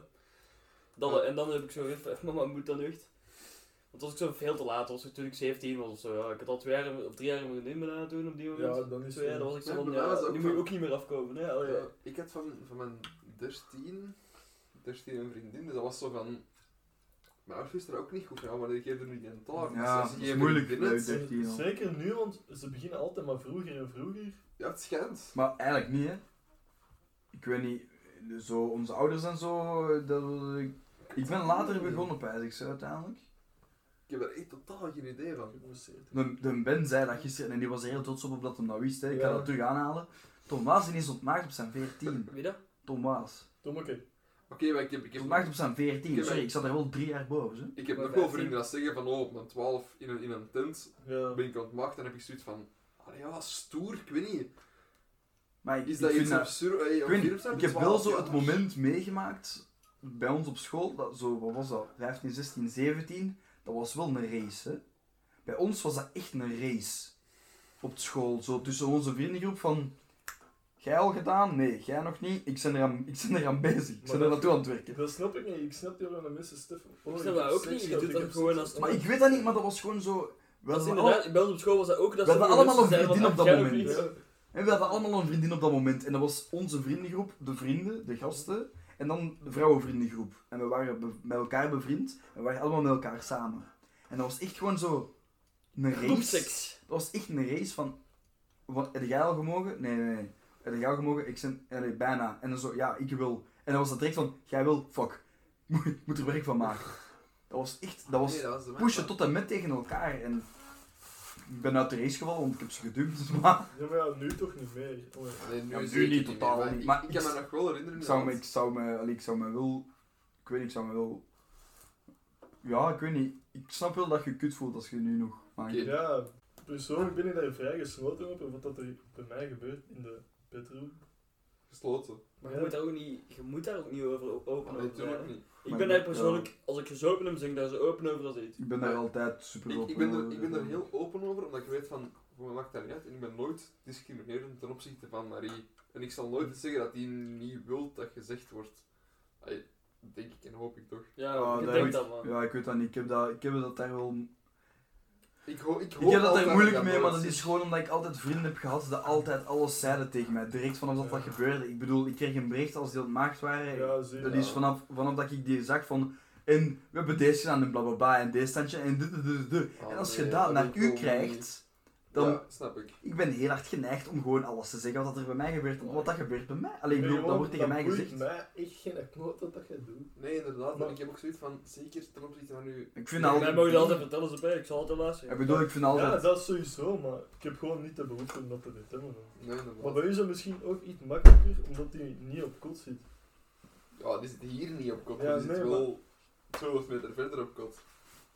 Speaker 6: Dat,
Speaker 4: Ja.
Speaker 6: En dan heb ik zo gezegd, mama, moet dat nu echt? Want als ik zo veel te laat was, toen ik 17 was of zo, ja, ik had al twee jaar of drie jaar een vriendin bijna toen op die moment.
Speaker 2: Ja, dan is
Speaker 6: Zo, ja,
Speaker 2: het-
Speaker 6: dan was ik zo van, ja,
Speaker 4: was het ook
Speaker 6: nu moet je ook niet meer afkomen. Hè? Oh, ja.
Speaker 4: Ja, ik had van, van mijn 13, 13 een vriendin, dus dat was zo van. Mijn ouders wisten er ook niet goed van, ja, maar ik geef er nu die een taal.
Speaker 3: Ja,
Speaker 4: Dus
Speaker 3: dat
Speaker 4: je
Speaker 3: is
Speaker 4: geen
Speaker 3: moeilijk
Speaker 4: vriendin
Speaker 3: bij
Speaker 4: hebt-
Speaker 3: 13 al.
Speaker 2: Zeker nu, want ze beginnen altijd maar vroeger en vroeger.
Speaker 4: Ja, het schijnt.
Speaker 3: Maar eigenlijk niet, hè. Ik weet niet, zo onze ouders en zo, dat, ik ben later begonnen, pijs ik uiteindelijk.
Speaker 4: Ik heb er echt totaal geen idee van.
Speaker 3: De, de Ben zei dat gisteren en die was er heel trots op op dat hem dat wist. Hè. Ik ga
Speaker 2: Ja.
Speaker 3: dat terug aanhalen. Tom Waas is ontmaagd op zijn 14.
Speaker 6: Wie dat?
Speaker 3: Tom Waas.
Speaker 2: Tommeke.
Speaker 4: Oké, maar ik heb, ik heb,
Speaker 3: Ontmaagd op zijn 14.
Speaker 4: heb-
Speaker 3: Sorry, ik zat er wel drie jaar boven. Hè.
Speaker 4: ik heb
Speaker 6: Maar
Speaker 4: nog wel
Speaker 6: 15.
Speaker 4: vrienden dat zeggen van, oh, op mijn 12 in een, in een tent
Speaker 2: Ja.
Speaker 4: ben ik ontmaagd en heb ik zoiets van, allee, ja, stoer, ik weet niet.
Speaker 3: Maar ik,
Speaker 4: Is
Speaker 3: ik
Speaker 4: dat
Speaker 3: vind
Speaker 4: iets
Speaker 3: dat-
Speaker 4: absurd? Hey,
Speaker 3: Ik, weet niet,
Speaker 4: zijn
Speaker 3: ik heb wel
Speaker 4: 12
Speaker 3: zo het moment meegemaakt bij ons op school, dat zo, wat was dat, 15, 16, 17, dat was wel een race. Hè? Bij ons was dat echt een race. Op school, zo tussen onze vriendengroep van, jij al gedaan? Nee, jij nog niet? Ik ben eraan, ik ben eraan bezig, ik ben er naartoe aan het werken.
Speaker 2: Dat snap ik niet. Ik snap die wel een mensen Stefan. Oh,
Speaker 6: Ik snap
Speaker 2: heb
Speaker 6: dat ook niet. Je doet
Speaker 2: ik
Speaker 6: dat gewoon als-.
Speaker 3: Maar ik weet dat niet, maar dat was gewoon zo... We
Speaker 6: Dat inderdaad,
Speaker 3: allemaal,
Speaker 6: bij ons op school was dat ook. Dat
Speaker 3: We hadden allemaal een vriendin op dat
Speaker 6: "Ah, jij nog
Speaker 3: moment."
Speaker 6: niet?"
Speaker 3: en we hadden allemaal een vriendin op dat moment. En dat was onze vriendengroep, de vrienden, de gasten. En dan de vrouwenvriendengroep. En we waren met elkaar bevriend. En we waren allemaal met elkaar samen. En dat was echt gewoon zo... Een race. Dat was echt een race van... Wat, heb jij al gemogen? Nee, nee, nee. Heb jij al gemogen? Ik zei, bijna. En dan zo, ja, ik wil. En dan was dat direct van, jij wil, fuck. Moet, moet er werk van maken. Dat was echt, dat was
Speaker 4: Nee, dat was de
Speaker 3: pushen tot en met tegen elkaar. En ik ben uit de race gevallen, want ik heb ze gedumpt. Maar
Speaker 2: Ja, maar ja, nu toch niet meer. Oh, ja.
Speaker 4: Nee, nu,
Speaker 3: Ja, nu
Speaker 4: zeker
Speaker 3: niet, totaal
Speaker 4: maar
Speaker 3: niet.
Speaker 4: Ik,
Speaker 3: Maar
Speaker 4: ik kan
Speaker 3: ik-
Speaker 4: me nog wel herinneren.
Speaker 3: ik zou me, ik zou me, allee, ik zou me wel, ik weet niet, ik zou me wel, ja, ik weet niet. Ik snap wel dat je kut voelt als je nu nog maakt.
Speaker 2: Ja, persoonlijk ben ik daar vrij gesloten op en wat dat er bij mij gebeurt in de bedroom.
Speaker 4: Gesloten.
Speaker 6: Maar
Speaker 2: Ja.
Speaker 6: je, moet daar ook niet, je moet daar ook niet over open
Speaker 4: Nee,
Speaker 6: over
Speaker 4: natuurlijk
Speaker 6: zijn.
Speaker 4: niet.
Speaker 6: Ik
Speaker 3: Maar
Speaker 6: ben daar persoonlijk, als ik gezopen heb, ben ik daar zo open over als iets.
Speaker 3: Ik ben daar
Speaker 4: Ja.
Speaker 3: altijd super
Speaker 4: Ik,
Speaker 3: open
Speaker 4: ik, ben er,
Speaker 3: over.
Speaker 4: ik ben er heel open over, omdat ik weet van, voor mij maakt dat niet uit. En ik ben nooit discriminerend ten opzichte van Marie. En ik zal nooit zeggen dat die niet wil dat gezegd wordt. Allee, denk ik en hoop ik toch.
Speaker 6: Ja,
Speaker 3: Ah,
Speaker 6: ik
Speaker 3: dat
Speaker 6: denk dat man.
Speaker 3: Ja, ik weet dat niet. Ik heb dat, ik heb dat daar wel...
Speaker 4: Ik, ho ik,
Speaker 3: heb dat er moeilijk mee, maar dat is gewoon omdat ik altijd vrienden heb gehad die altijd alles zeiden tegen mij. Direct vanaf dat dat gebeurde. Ik bedoel, ik kreeg een bericht als die ontmaagd waren.
Speaker 2: Ja, zie
Speaker 3: Dat is vanaf, vanaf dat ik die zag van... En we hebben deze gedaan en blablabla en deze standje en dit, dit, dit, dit. En als
Speaker 4: nee,
Speaker 3: je dat naar u krijgt, dan...
Speaker 4: Ja, snap ik.
Speaker 3: Ik ben heel hard geneigd om gewoon alles te zeggen wat er bij mij gebeurt. Wat dat gebeurt bij mij. Alleen,
Speaker 2: Nee,
Speaker 3: dat wordt tegen mij gezegd.
Speaker 2: mij echt geen knoot dat dat jij doet.
Speaker 4: Nee, inderdaad.
Speaker 2: Maar-
Speaker 4: En ik heb ook zoiets van, zeker ten opzichte van u.
Speaker 3: Ik vind
Speaker 4: Ja,
Speaker 3: al...
Speaker 6: Mij mogen je altijd vertellen, ze bij. ik zal altijd luisteren.
Speaker 3: Ik bedoel, ik vind
Speaker 2: Ja,
Speaker 3: altijd...
Speaker 2: dat is sowieso, maar ik heb gewoon niet de behoefte om dat te vertellen.
Speaker 4: Nee, inderdaad.
Speaker 2: Maar bij u is het misschien ook iets makkelijker, omdat hij niet op kot zit.
Speaker 4: Ja, die zit hier niet op kot,
Speaker 2: Ja,
Speaker 4: die zit
Speaker 2: nee,
Speaker 4: wel 12 meter verder op kot.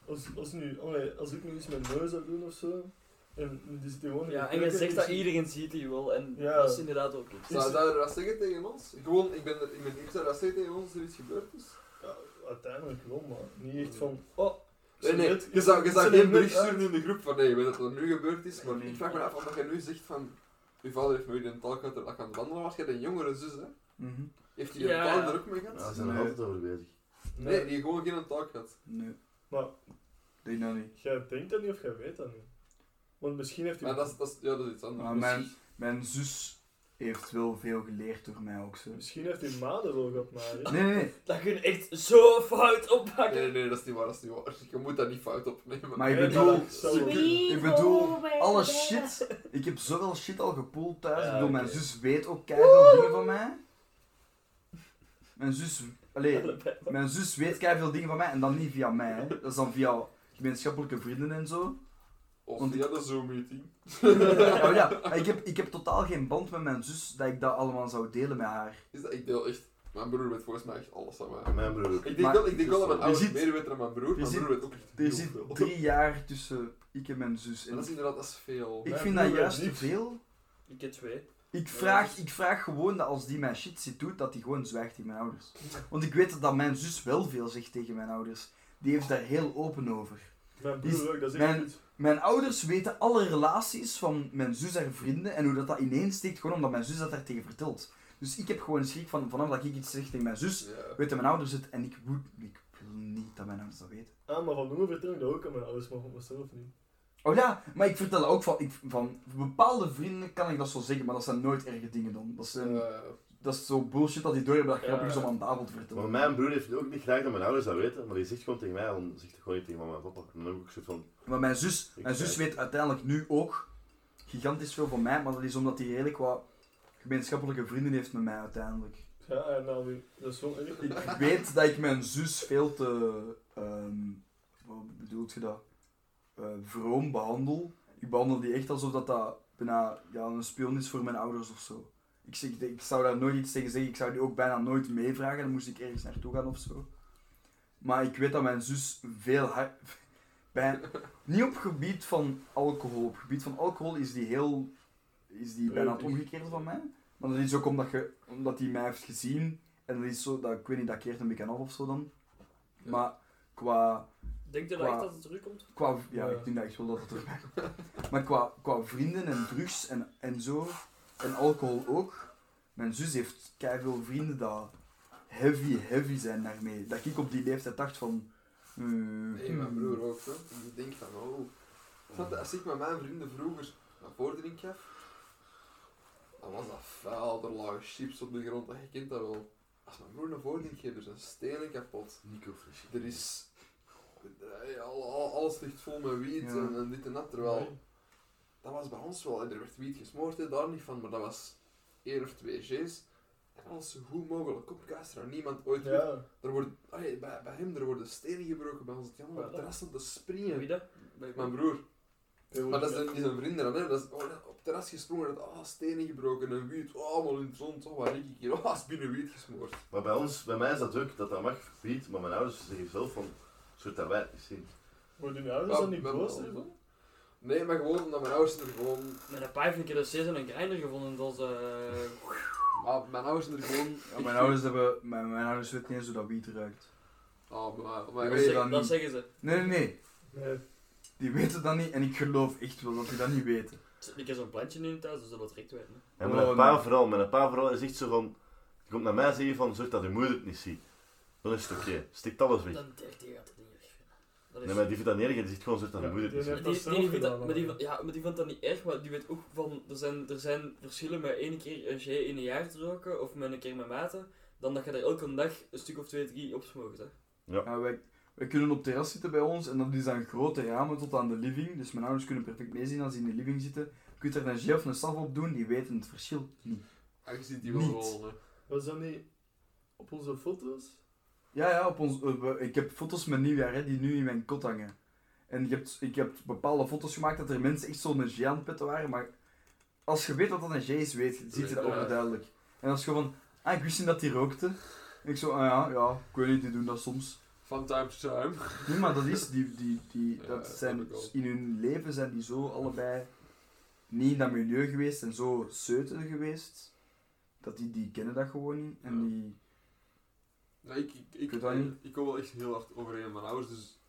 Speaker 2: Als, als, nu, allee, als ik nu iets met neus zou doen of zo, en die
Speaker 6: Ja, en je zegt dat iedereen ziet die wel, en
Speaker 2: Ja.
Speaker 6: dat is inderdaad ook iets.
Speaker 4: Zou zou je dat zeggen tegen ons? Gewoon, ik ben er, ik ben, ik zou dat zeggen tegen ons als er iets gebeurd is.
Speaker 2: Ja, uiteindelijk wel, maar niet echt van, oh,
Speaker 4: Nee,
Speaker 2: ze
Speaker 4: nee,
Speaker 2: net-
Speaker 4: je zou, je zou geen bericht sturen in de groep van nee, ik weet dat er nu gebeurd is, maar
Speaker 3: Nee.
Speaker 4: ik vraag me af, omdat je nu zegt van, uw vader heeft me in een taal gehad dat het wandelen was, je hebt een jongere zus, hè?
Speaker 3: Mhm.
Speaker 4: Heeft hij
Speaker 6: Ja.
Speaker 4: een taal er ook mee
Speaker 5: Ja,
Speaker 4: gehad?
Speaker 5: we zijn er
Speaker 3: Nee.
Speaker 5: altijd over bezig.
Speaker 4: Nee, die heeft gewoon geen taal gehad.
Speaker 3: Nee,
Speaker 2: Maar
Speaker 3: denk dat niet.
Speaker 2: jij denkt dat niet of jij weet dat niet. Want misschien heeft hij...
Speaker 4: Maar dat is, dat is, ja, dat is iets anders.
Speaker 3: Maar mijn, mijn zus heeft wel veel geleerd door mij ook zo.
Speaker 2: Misschien heeft hij maden wel gehad, maar...
Speaker 3: Nee, nee.
Speaker 6: Dat kun je echt zo fout oppakken.
Speaker 4: Nee, nee, dat is niet waar, dat is niet waar. Je moet dat niet fout opnemen.
Speaker 3: Maar ik bedoel, ik bedoel, alle shit. Ik heb zoveel shit al gepoeld thuis.
Speaker 6: Ja,
Speaker 3: ik bedoel, mijn zus weet ook keihard dingen van mij. Mijn zus, allee, mijn zus weet keihard dingen van mij en dan niet via mij. Hè. Dat is dan via gemeenschappelijke vrienden en zo.
Speaker 4: Of
Speaker 3: Want
Speaker 4: via de Zoom-meeting.
Speaker 3: Ja, maar ja, maar ik heb, ik heb totaal geen band met mijn zus dat ik dat allemaal zou delen met haar.
Speaker 4: Is dat, ik deel echt... Mijn broer weet volgens mij echt alles mij.
Speaker 5: En mijn broer ook.
Speaker 4: Ik denk,
Speaker 3: Maar-
Speaker 4: wel, ik denk wel dat mijn
Speaker 3: Je
Speaker 4: ouders meer weten dan mijn broer. Mijn broer weet ook echt
Speaker 3: Er
Speaker 4: heel
Speaker 3: zit
Speaker 4: veel.
Speaker 3: drie jaar tussen ik en mijn zus.
Speaker 4: En dat is inderdaad dat is veel.
Speaker 3: ik
Speaker 2: Mijn
Speaker 3: vind dat juist te veel.
Speaker 6: Ik heb twee.
Speaker 3: Ik
Speaker 6: Ja,
Speaker 3: vraag, ik vraag gewoon dat als die mijn shit zit doet, dat die gewoon zwijgt tegen mijn ouders. Want ik weet dat mijn zus wel veel zegt tegen mijn ouders. Die heeft daar heel open over.
Speaker 2: Mijn broer ook, dat is echt
Speaker 3: mijn-
Speaker 2: goed.
Speaker 3: Mijn ouders weten alle relaties van mijn zus en vrienden en hoe dat, dat ineensteekt, gewoon omdat mijn zus dat daar tegen vertelt. Dus ik heb gewoon schrik van, vanaf dat ik iets zeg tegen mijn zus,
Speaker 4: Ja.
Speaker 3: weten mijn ouders het en ik, moet, ik wil niet dat mijn ouders dat weten.
Speaker 2: Ah, maar van noemen vertel ik dat ook aan mijn ouders, maar van mezelf niet.
Speaker 3: Oh ja, maar ik vertel ook van, ik, van bepaalde vrienden kan ik dat zo zeggen, maar dat zijn nooit erge dingen dan. Dat, zijn, dat is zo bullshit dat die door hebben dat
Speaker 6: Ja.
Speaker 3: grappig is om aan tafel te vertellen.
Speaker 5: Maar mijn broer heeft ook niet graag dat mijn ouders dat weten, maar die zegt gewoon tegen mij, dan zegt hij gewoon niet tegen mama en papa. En dan heb ik ook zoiets van,
Speaker 3: Maar mijn zus, mijn zus
Speaker 5: weet.
Speaker 3: uiteindelijk nu ook gigantisch veel van mij, maar dat is omdat hij redelijk wat gemeenschappelijke vrienden heeft met mij uiteindelijk.
Speaker 2: Ja, en nou, wie- dat is wel erg.
Speaker 3: Ik weet dat ik mijn zus veel te, ehm wat bedoelt je dat, Eh, vroom behandel. Ik behandel die echt alsof dat, dat bijna ja, een spion is voor mijn ouders of zo. Ik, zeg, ik zou daar nooit iets tegen zeggen, ik zou die ook bijna nooit meevragen, dan moest ik ergens naartoe gaan of zo. Maar ik weet dat mijn zus veel hard... Bij, niet op gebied van alcohol. Op gebied van alcohol is die heel... Is die bijna het omgekeerde van mij. Maar dat is ook omdat, je, omdat hij mij heeft gezien. En dat is zo, dat, ik weet niet, dat keert een beetje af of zo dan.
Speaker 4: Ja.
Speaker 3: Maar qua,
Speaker 6: Denk je dat echt dat het terugkomt?
Speaker 3: qua... Ja,
Speaker 2: Ja.
Speaker 3: ik denk dat echt wel dat het erbij komt. Maar qua, qua vrienden en drugs en, en zo. En alcohol ook. Mijn zus heeft veel vrienden dat heavy, heavy zijn daarmee. Dat ik op die leeftijd dacht van... eh,
Speaker 4: Nee, mijn
Speaker 3: hmm.
Speaker 4: broer ook. En ik denk van, oh. Als ik met mijn vrienden vroeger een vordering gaf, dan was dat vuil, er lagen chips op de grond, dat je kent dat wel. Als mijn broer een vordering geeft, er zijn stenen kapot.
Speaker 5: Nico.
Speaker 4: Er is... al- al- alles ligt vol met wiet
Speaker 3: Ja.
Speaker 4: en, en dit en dat, terwijl...
Speaker 2: Nee.
Speaker 4: Dat was bij ons wel, er werd wiet gesmoord, hè, daar niet van, maar dat was één of twee G's. En alles zo goed mogelijk opkaasteren. Niemand ooit...
Speaker 2: Ja.
Speaker 4: Er wordt, allee, bij, bij hem er worden stenen gebroken, bij ons het op het terras te springen.
Speaker 6: Wie dat? Bij-
Speaker 4: Mijn broer.
Speaker 2: Heel
Speaker 4: Maar dat is, die zijn vrienden dan, hè. Dat is, oh, op het terras gesprongen, dat, ah, stenen gebroken en wiet, oh, allemaal in het zand, oh, wat lig ik hier, oh, is binnen wiet gesmoord.
Speaker 5: Maar bij ons, bij mij is dat ook, dat dat mag verbied, maar mijn ouders zeggen zelf van, soort dat wij het niet zien.
Speaker 2: Worden die ouders dan niet boos ervan?
Speaker 4: Nee, maar gewoon omdat mijn ouders er gewoon...
Speaker 6: Mijn pa heeft een keer de season een grinder gevonden, dat was... eh
Speaker 4: Maar mijn ouders er gewoon...
Speaker 3: Ja, mijn ouders hebben... Mijn, mijn ouders weten niet eens hoe dat wiet ruikt.
Speaker 4: Oh, maar,
Speaker 3: Ik
Speaker 4: maar
Speaker 3: dat
Speaker 4: je,
Speaker 6: dat,
Speaker 3: niet.
Speaker 6: zeggen ze.
Speaker 3: Nee, nee, nee.
Speaker 2: Nee.
Speaker 3: Die weten dat niet en ik geloof echt wel dat die dat niet weten.
Speaker 6: Een keer zo'n plantje in thuis, dus dat het direct weten. hè.
Speaker 5: En mijn
Speaker 3: Oh,
Speaker 5: pa
Speaker 3: nee.
Speaker 5: vooral, mijn pa vooral is echt zo van, die komt naar mij en zegt van, zorg dat je moeder het niet ziet. Dan is het oké, stikt alles weg.
Speaker 6: Dan direct, die gaat het niet. Dat is...
Speaker 5: Nee, maar die vindt dat niet erg, die zegt gewoon,
Speaker 2: Ja,
Speaker 5: moeder
Speaker 2: die
Speaker 6: die, die, vindt dat, maar die, ja, maar die vindt dat niet erg, maar die weet ook van, er zijn, er zijn verschillen met één keer een G in een jaar te roken, of met een keer met maten, dan dat je er elke dag een stuk of twee, drie opsmokt. Hè.
Speaker 3: Ja, wij, wij kunnen op het terras zitten bij ons en dat is dan grote ramen tot aan de living. Dus mijn ouders kunnen perfect meezien als die in de living zitten. Je kunt er een G of een saf op doen, die weten het verschil niet.
Speaker 4: Je ziet die wel rollen.
Speaker 2: Was dat niet op onze foto's?
Speaker 3: Ja, ja, op ons, eh, ik heb foto's met nieuwjaar hè, die nu in mijn kot hangen. En je hebt, ik heb bepaalde foto's gemaakt dat er mensen echt zo'n G aan het petten waren, maar als je weet wat dat een G is, weet ziet je
Speaker 4: Ja.
Speaker 3: overduidelijk. En als je gewoon van, ah, ik wist niet dat die rookte. En ik zo, ah ja, ja, ik weet niet, die doen dat soms.
Speaker 4: Van time to time.
Speaker 3: Nee, maar dat is, die, die, die,
Speaker 4: Ja,
Speaker 3: dat
Speaker 4: dat
Speaker 3: zijn,
Speaker 4: heb ik
Speaker 3: in hun leven zijn die zo allebei niet in dat milieu geweest en zo seuten geweest, dat die, die kennen dat gewoon niet. En
Speaker 4: Ja.
Speaker 3: die,
Speaker 4: Nee, ik, ik, ik,
Speaker 3: dat
Speaker 4: kom wel echt heel hard overeen met mijn ouders, dus...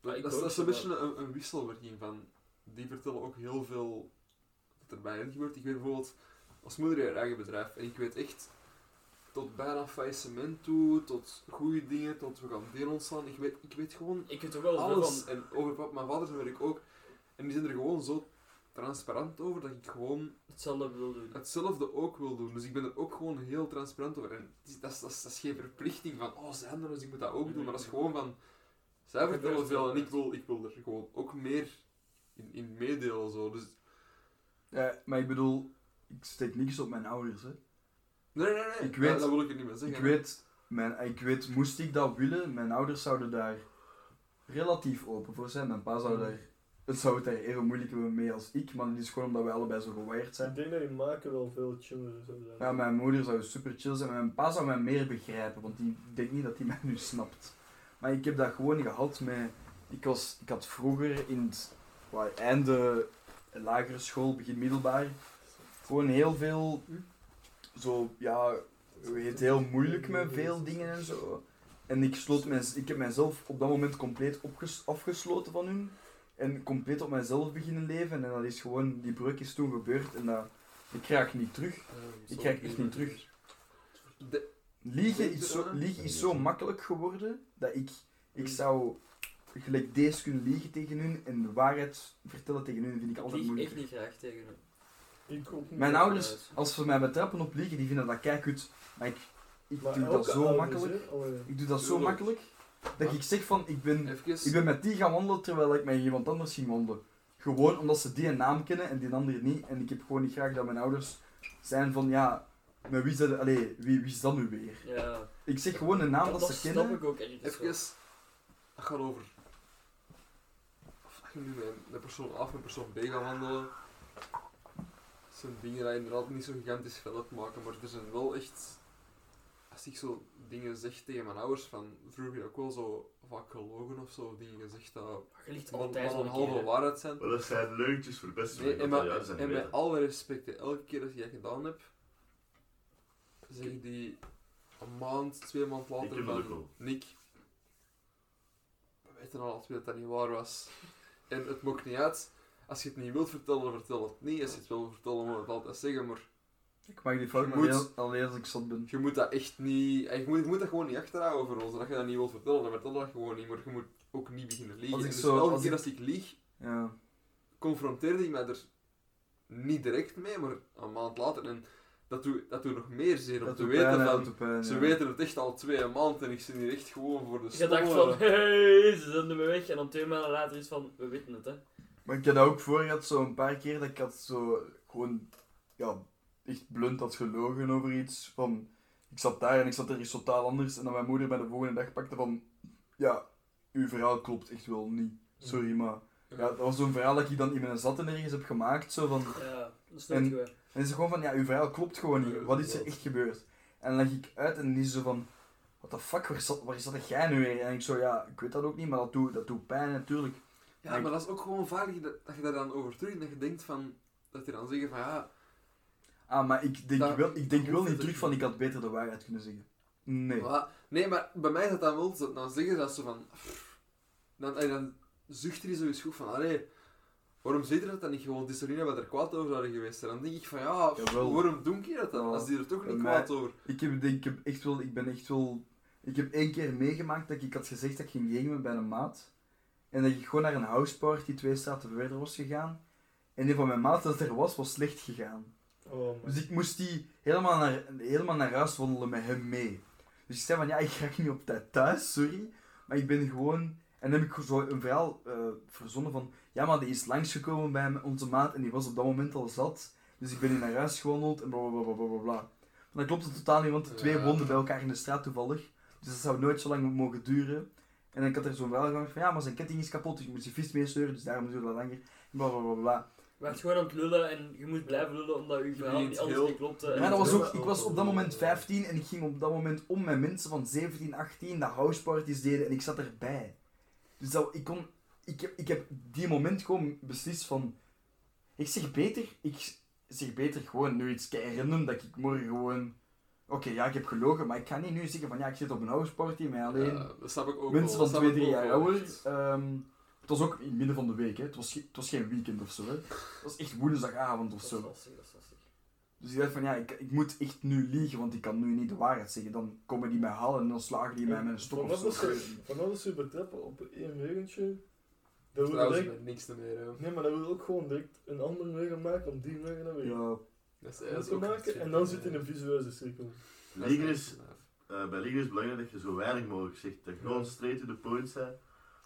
Speaker 6: Ja, ik
Speaker 4: dat, is, dat een beetje een, een wisselwerking van... Die vertellen ook heel veel wat er bij hen gebeurt. Ik weet bijvoorbeeld, als moeder haar eigen bedrijf, en ik weet echt tot bijna faillissement toe, tot goede dingen, tot we gaan deel ontslaan. Ik weet, ik weet gewoon
Speaker 6: Ik weet wel
Speaker 4: alles.
Speaker 6: van,
Speaker 4: En over pap, mijn vader werk ik ook. En die zijn er gewoon zo transparant over dat ik gewoon
Speaker 6: hetzelfde wil doen.
Speaker 4: hetzelfde ook wil doen. Dus ik ben er ook gewoon heel transparant over. En is- dat, is, dat, is, dat is geen verplichting van, oh, zij doen, dus ik moet dat ook doen. Maar dat is gewoon van, zij vertellen veel en ik wil, ik wil er gewoon ook meer in, in meedelen. Zo. Dus,
Speaker 3: ja, maar ik bedoel, ik steek niks op mijn ouders. Hè.
Speaker 4: nee, nee, nee,
Speaker 3: Ik weet-
Speaker 4: dat, dat wil ik er niet mee zeggen.
Speaker 3: Ik weet, mijn, ik weet, moest ik dat willen, mijn ouders zouden daar relatief open voor zijn. Mijn pa zou daar, het zou het daar even moeilijk hebben mee als ik, maar dat is gewoon omdat wij allebei zo gewired zijn.
Speaker 2: Ik denk dat je maken wel veel chiller zou zijn.
Speaker 3: Ja, mijn moeder zou super chill zijn, mijn pa zou mij meer begrijpen, want die denk niet dat hij mij nu snapt. Maar ik heb dat gewoon gehad met... Ik, was, ik had vroeger in het einde lagere school, begin middelbaar, gewoon heel veel... Zo, ja, heet heel moeilijk met veel dingen en zo. En ik, sloot mijn, ik heb mijzelf op dat moment compleet opges, afgesloten van hun. En compleet op mijzelf beginnen leven. En dat is gewoon, die breuk is toen gebeurd en dat, ik raak niet terug. Ik krijg echt niet terug.
Speaker 4: De-
Speaker 3: Liegen is zo, liegen is zo makkelijk geworden dat ik, ik zou gelijk deze kunnen liegen tegen hun en de waarheid vertellen tegen hun vind ik
Speaker 6: Ik
Speaker 3: altijd
Speaker 6: lieg
Speaker 3: moeilijk.
Speaker 6: echt niet graag tegen.
Speaker 2: Ik niet.
Speaker 3: Mijn ouders, als ze mij betrappen op liegen, die vinden dat kijk goed. Maar ik, ik
Speaker 2: Maar
Speaker 3: doe dat zo makkelijk. Ik doe dat zo makkelijk dat ik zeg van ik ben,
Speaker 4: Even,
Speaker 3: ik ben met die gaan wandelen terwijl ik met iemand anders ging wandelen. Gewoon omdat ze die een naam kennen en die andere niet. En ik heb gewoon niet graag dat mijn ouders zijn van ja, maar wie is dat, allee, wie, wie is dat nu weer?
Speaker 6: Ja,
Speaker 3: Ik zeg gewoon een naam dat,
Speaker 6: dat
Speaker 3: ze
Speaker 6: snap
Speaker 3: kennen.
Speaker 6: ik ook ergens
Speaker 4: even, dat gaat over... Of als je nu met persoon A of een persoon B gaat wandelen, dat zijn dingen die inderdaad niet zo gigantisch veel uitmaken, maar er zijn wel echt... Als ik zo dingen zeg tegen mijn ouders, van vroeger heb ik ook wel zo vaak gelogen of zo, dingen gezegd dat
Speaker 6: Je ligt
Speaker 4: van,
Speaker 6: altijd
Speaker 4: van
Speaker 6: wel
Speaker 4: een halve waarheid zijn.
Speaker 5: Maar dat zijn leuntjes voor best
Speaker 4: Nee, en,
Speaker 5: zijn
Speaker 4: en met alle respect, elke keer dat je dat gedaan hebt, zeg ik die een maand, twee maanden
Speaker 5: Ik
Speaker 4: later van. Nick. We weten al twee dat dat niet waar was. En het maakt niet uit. Als je het niet wilt vertellen, dan vertel het niet. Als je het wil vertellen, moet je het altijd zeggen. Maar
Speaker 3: Ik mag die fout
Speaker 4: moet-
Speaker 3: alleen- alleen als ik zot ben.
Speaker 4: je moet dat echt niet... Je moet, je moet dat gewoon niet achterhouden voor ons. En als je dat niet wilt vertellen, dan vertel dat gewoon niet. Maar je moet ook niet beginnen liegen.
Speaker 3: Als ik
Speaker 4: dus
Speaker 3: zo-
Speaker 4: elke
Speaker 3: als
Speaker 4: keer
Speaker 3: ik-
Speaker 4: als ik lieg,
Speaker 3: Ja.
Speaker 4: confronteerde ik mij er niet direct mee, maar een maand later. En dat doet, dat doet nog meer zeer om
Speaker 3: Dat
Speaker 4: te weten
Speaker 3: pijn,
Speaker 4: van...
Speaker 3: dat doet pijn,
Speaker 4: Ze
Speaker 3: ja.
Speaker 4: weten het echt al twee maanden en ik zit hier echt gewoon voor de
Speaker 6: Je dacht van, hey, ze zenden me weg. En dan twee maanden later is van, we weten het hè.
Speaker 3: Maar ik heb dat ook voor gehad, zo een paar keer dat ik had zo gewoon, ja, echt blunt had gelogen over iets. Van, ik zat daar en ik zat er iets totaal anders. En dan mijn moeder mij de volgende dag pakte van, ja, uw verhaal klopt echt wel niet. Sorry, maar... Ja, dat was zo'n verhaal dat ik dan in mijn zatten ergens heb gemaakt. Zo van,
Speaker 6: Ja, dat snap
Speaker 3: En- en is gewoon van, ja, uw verhaal klopt gewoon niet. Wat is er echt gebeurd? En dan leg ik uit en die is zo van, what the fuck, waar zat, waar zat jij nu weer? En ik zo, ja, ik weet dat ook niet, maar dat doet, dat doet pijn natuurlijk.
Speaker 4: Ja, maar dat is ook gewoon vaak dat, dat je daar dan over terug en dat je denkt van... Dat die dan zeggen van ja...
Speaker 3: Ah, maar ik denk
Speaker 4: Dat-
Speaker 3: wel, ik denk
Speaker 4: dat
Speaker 3: wel
Speaker 4: hoeft
Speaker 3: niet
Speaker 4: het
Speaker 3: terug van, ik had beter de waarheid kunnen zeggen. Nee.
Speaker 4: voilà. Nee, maar bij mij is dat dan wel... zo- Dan zeggen ze dat zo van... Dan, en dan zucht er zo eens goed van... Allee, waarom zeg je dat dan niet gewoon? Dat we er kwaad over zouden geweest zijn? Dan denk ik van ja,
Speaker 3: Jawel.
Speaker 4: waarom doe je dat dan?
Speaker 3: Ja.
Speaker 4: Als die er toch niet
Speaker 3: mij-
Speaker 4: kwaad over...
Speaker 3: Ik heb, ik heb echt wel, ik ben echt wel... Ik heb één keer meegemaakt dat ik had gezegd dat ik ging gamen bij een maat. En dat ik gewoon naar een houseparty twee straten verder was gegaan. En een van mijn maten dat er was, was slecht gegaan.
Speaker 2: Oh.
Speaker 3: Dus ik moest die helemaal naar, helemaal naar huis wandelen met hem mee. Dus ik zei van, ja, ik ga niet op tijd thuis, sorry. Maar ik ben gewoon... En dan heb ik zo een verhaal eh, verzonnen van... Ja, maar die is langsgekomen bij onze maat en die was op dat moment al zat. Dus ik ben hier naar huis gewandeld en bla bla bla bla bla. Maar dat klopt totaal niet, want de twee
Speaker 4: Ja.
Speaker 3: woonden bij elkaar in de straat toevallig. Dus dat zou nooit zo lang mogen duren. En dan had er zo'n verhaal van... Ja, maar zijn ketting is kapot, dus ik moest die vis meesleuren, dus daarom duurde dat langer. Bla bla bla bla.
Speaker 6: Je werd gewoon aan het lullen en je moet blijven lullen omdat je verhaal niet niet klopte. en-
Speaker 3: Maar dat was ook, ik was op dat moment 15 en ik ging op dat moment om met mensen van 17, 18 dat houseparties deden en ik zat erbij. Dus dat, ik kon, ik heb, ik heb die moment gewoon beslist van, ik zeg beter, ik zeg beter gewoon nu iets kei random dat ik morgen gewoon, oké ja ik heb gelogen, maar ik ga niet nu zeggen van ja ik zit op een houseparty met alleen
Speaker 4: Ja, dat snap ik ook
Speaker 3: mensen
Speaker 4: wel,
Speaker 3: van
Speaker 4: dat
Speaker 3: 2,
Speaker 4: snap
Speaker 3: 3
Speaker 4: ik
Speaker 3: jaar ouder. Ehm, het was ook in het midden van de week, hè. Het, was, het was geen weekend of zo. Hè. Het was echt woensdagavond of
Speaker 6: Dat is
Speaker 3: zo.
Speaker 6: lastig, dat is lastig.
Speaker 3: Dus ik dacht van ja, ik, ik moet echt nu liegen, want ik kan nu niet de waarheid zeggen. Dan komen die mij halen en dan slagen die mij met een stok of
Speaker 2: dat
Speaker 3: zo.
Speaker 2: dat ze betrappen op één weugentje, dan wil direct...
Speaker 4: met niks meer. hè.
Speaker 2: Nee, maar dan wil je ook gewoon direct een andere leugen maken om die leugen dan weer
Speaker 3: Ja,
Speaker 4: Dat is, dat is ook
Speaker 2: maken. En dan zit je in een visueuze cirkel.
Speaker 4: Dat
Speaker 5: Liegen is, eh, bij liegen is het belangrijk dat je zo weinig mogelijk zegt. Dat je gewoon straight to the point bent.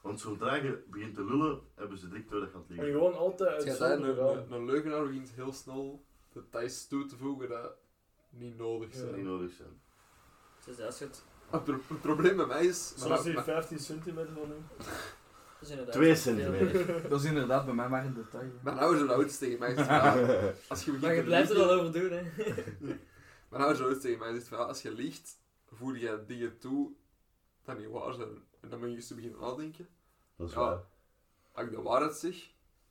Speaker 5: Want zodra je begint te lullen, hebben ze direct door dat aan het
Speaker 2: En gewoon altijd
Speaker 4: Het gaat een, een, leugenaar begint heel snel details toe te voegen dat niet nodig zijn.
Speaker 5: Dat niet nodig zijn.
Speaker 6: Dus als je het...
Speaker 4: Het, pro- het probleem bij mij is...
Speaker 2: Zoals die
Speaker 4: maar-
Speaker 2: 15 centimeter van hem.
Speaker 6: Dat is inderdaad...
Speaker 5: Twee
Speaker 6: veel meer.
Speaker 5: centimeter.
Speaker 3: dat is inderdaad bij mij maar een detail. hè.
Speaker 4: Mijn ouders en ouders tegen mij ja, als je begint
Speaker 6: Maar je blijft er al over doen, hè.
Speaker 4: Mijn ouders en ouders tegen mij ja, als je liegt, voer je dingen toe dat niet waar zijn. En dan ben je eens te beginnen nadenken.
Speaker 5: Dat is
Speaker 4: Ja.
Speaker 5: waar.
Speaker 4: Als ik de waarheid zeg,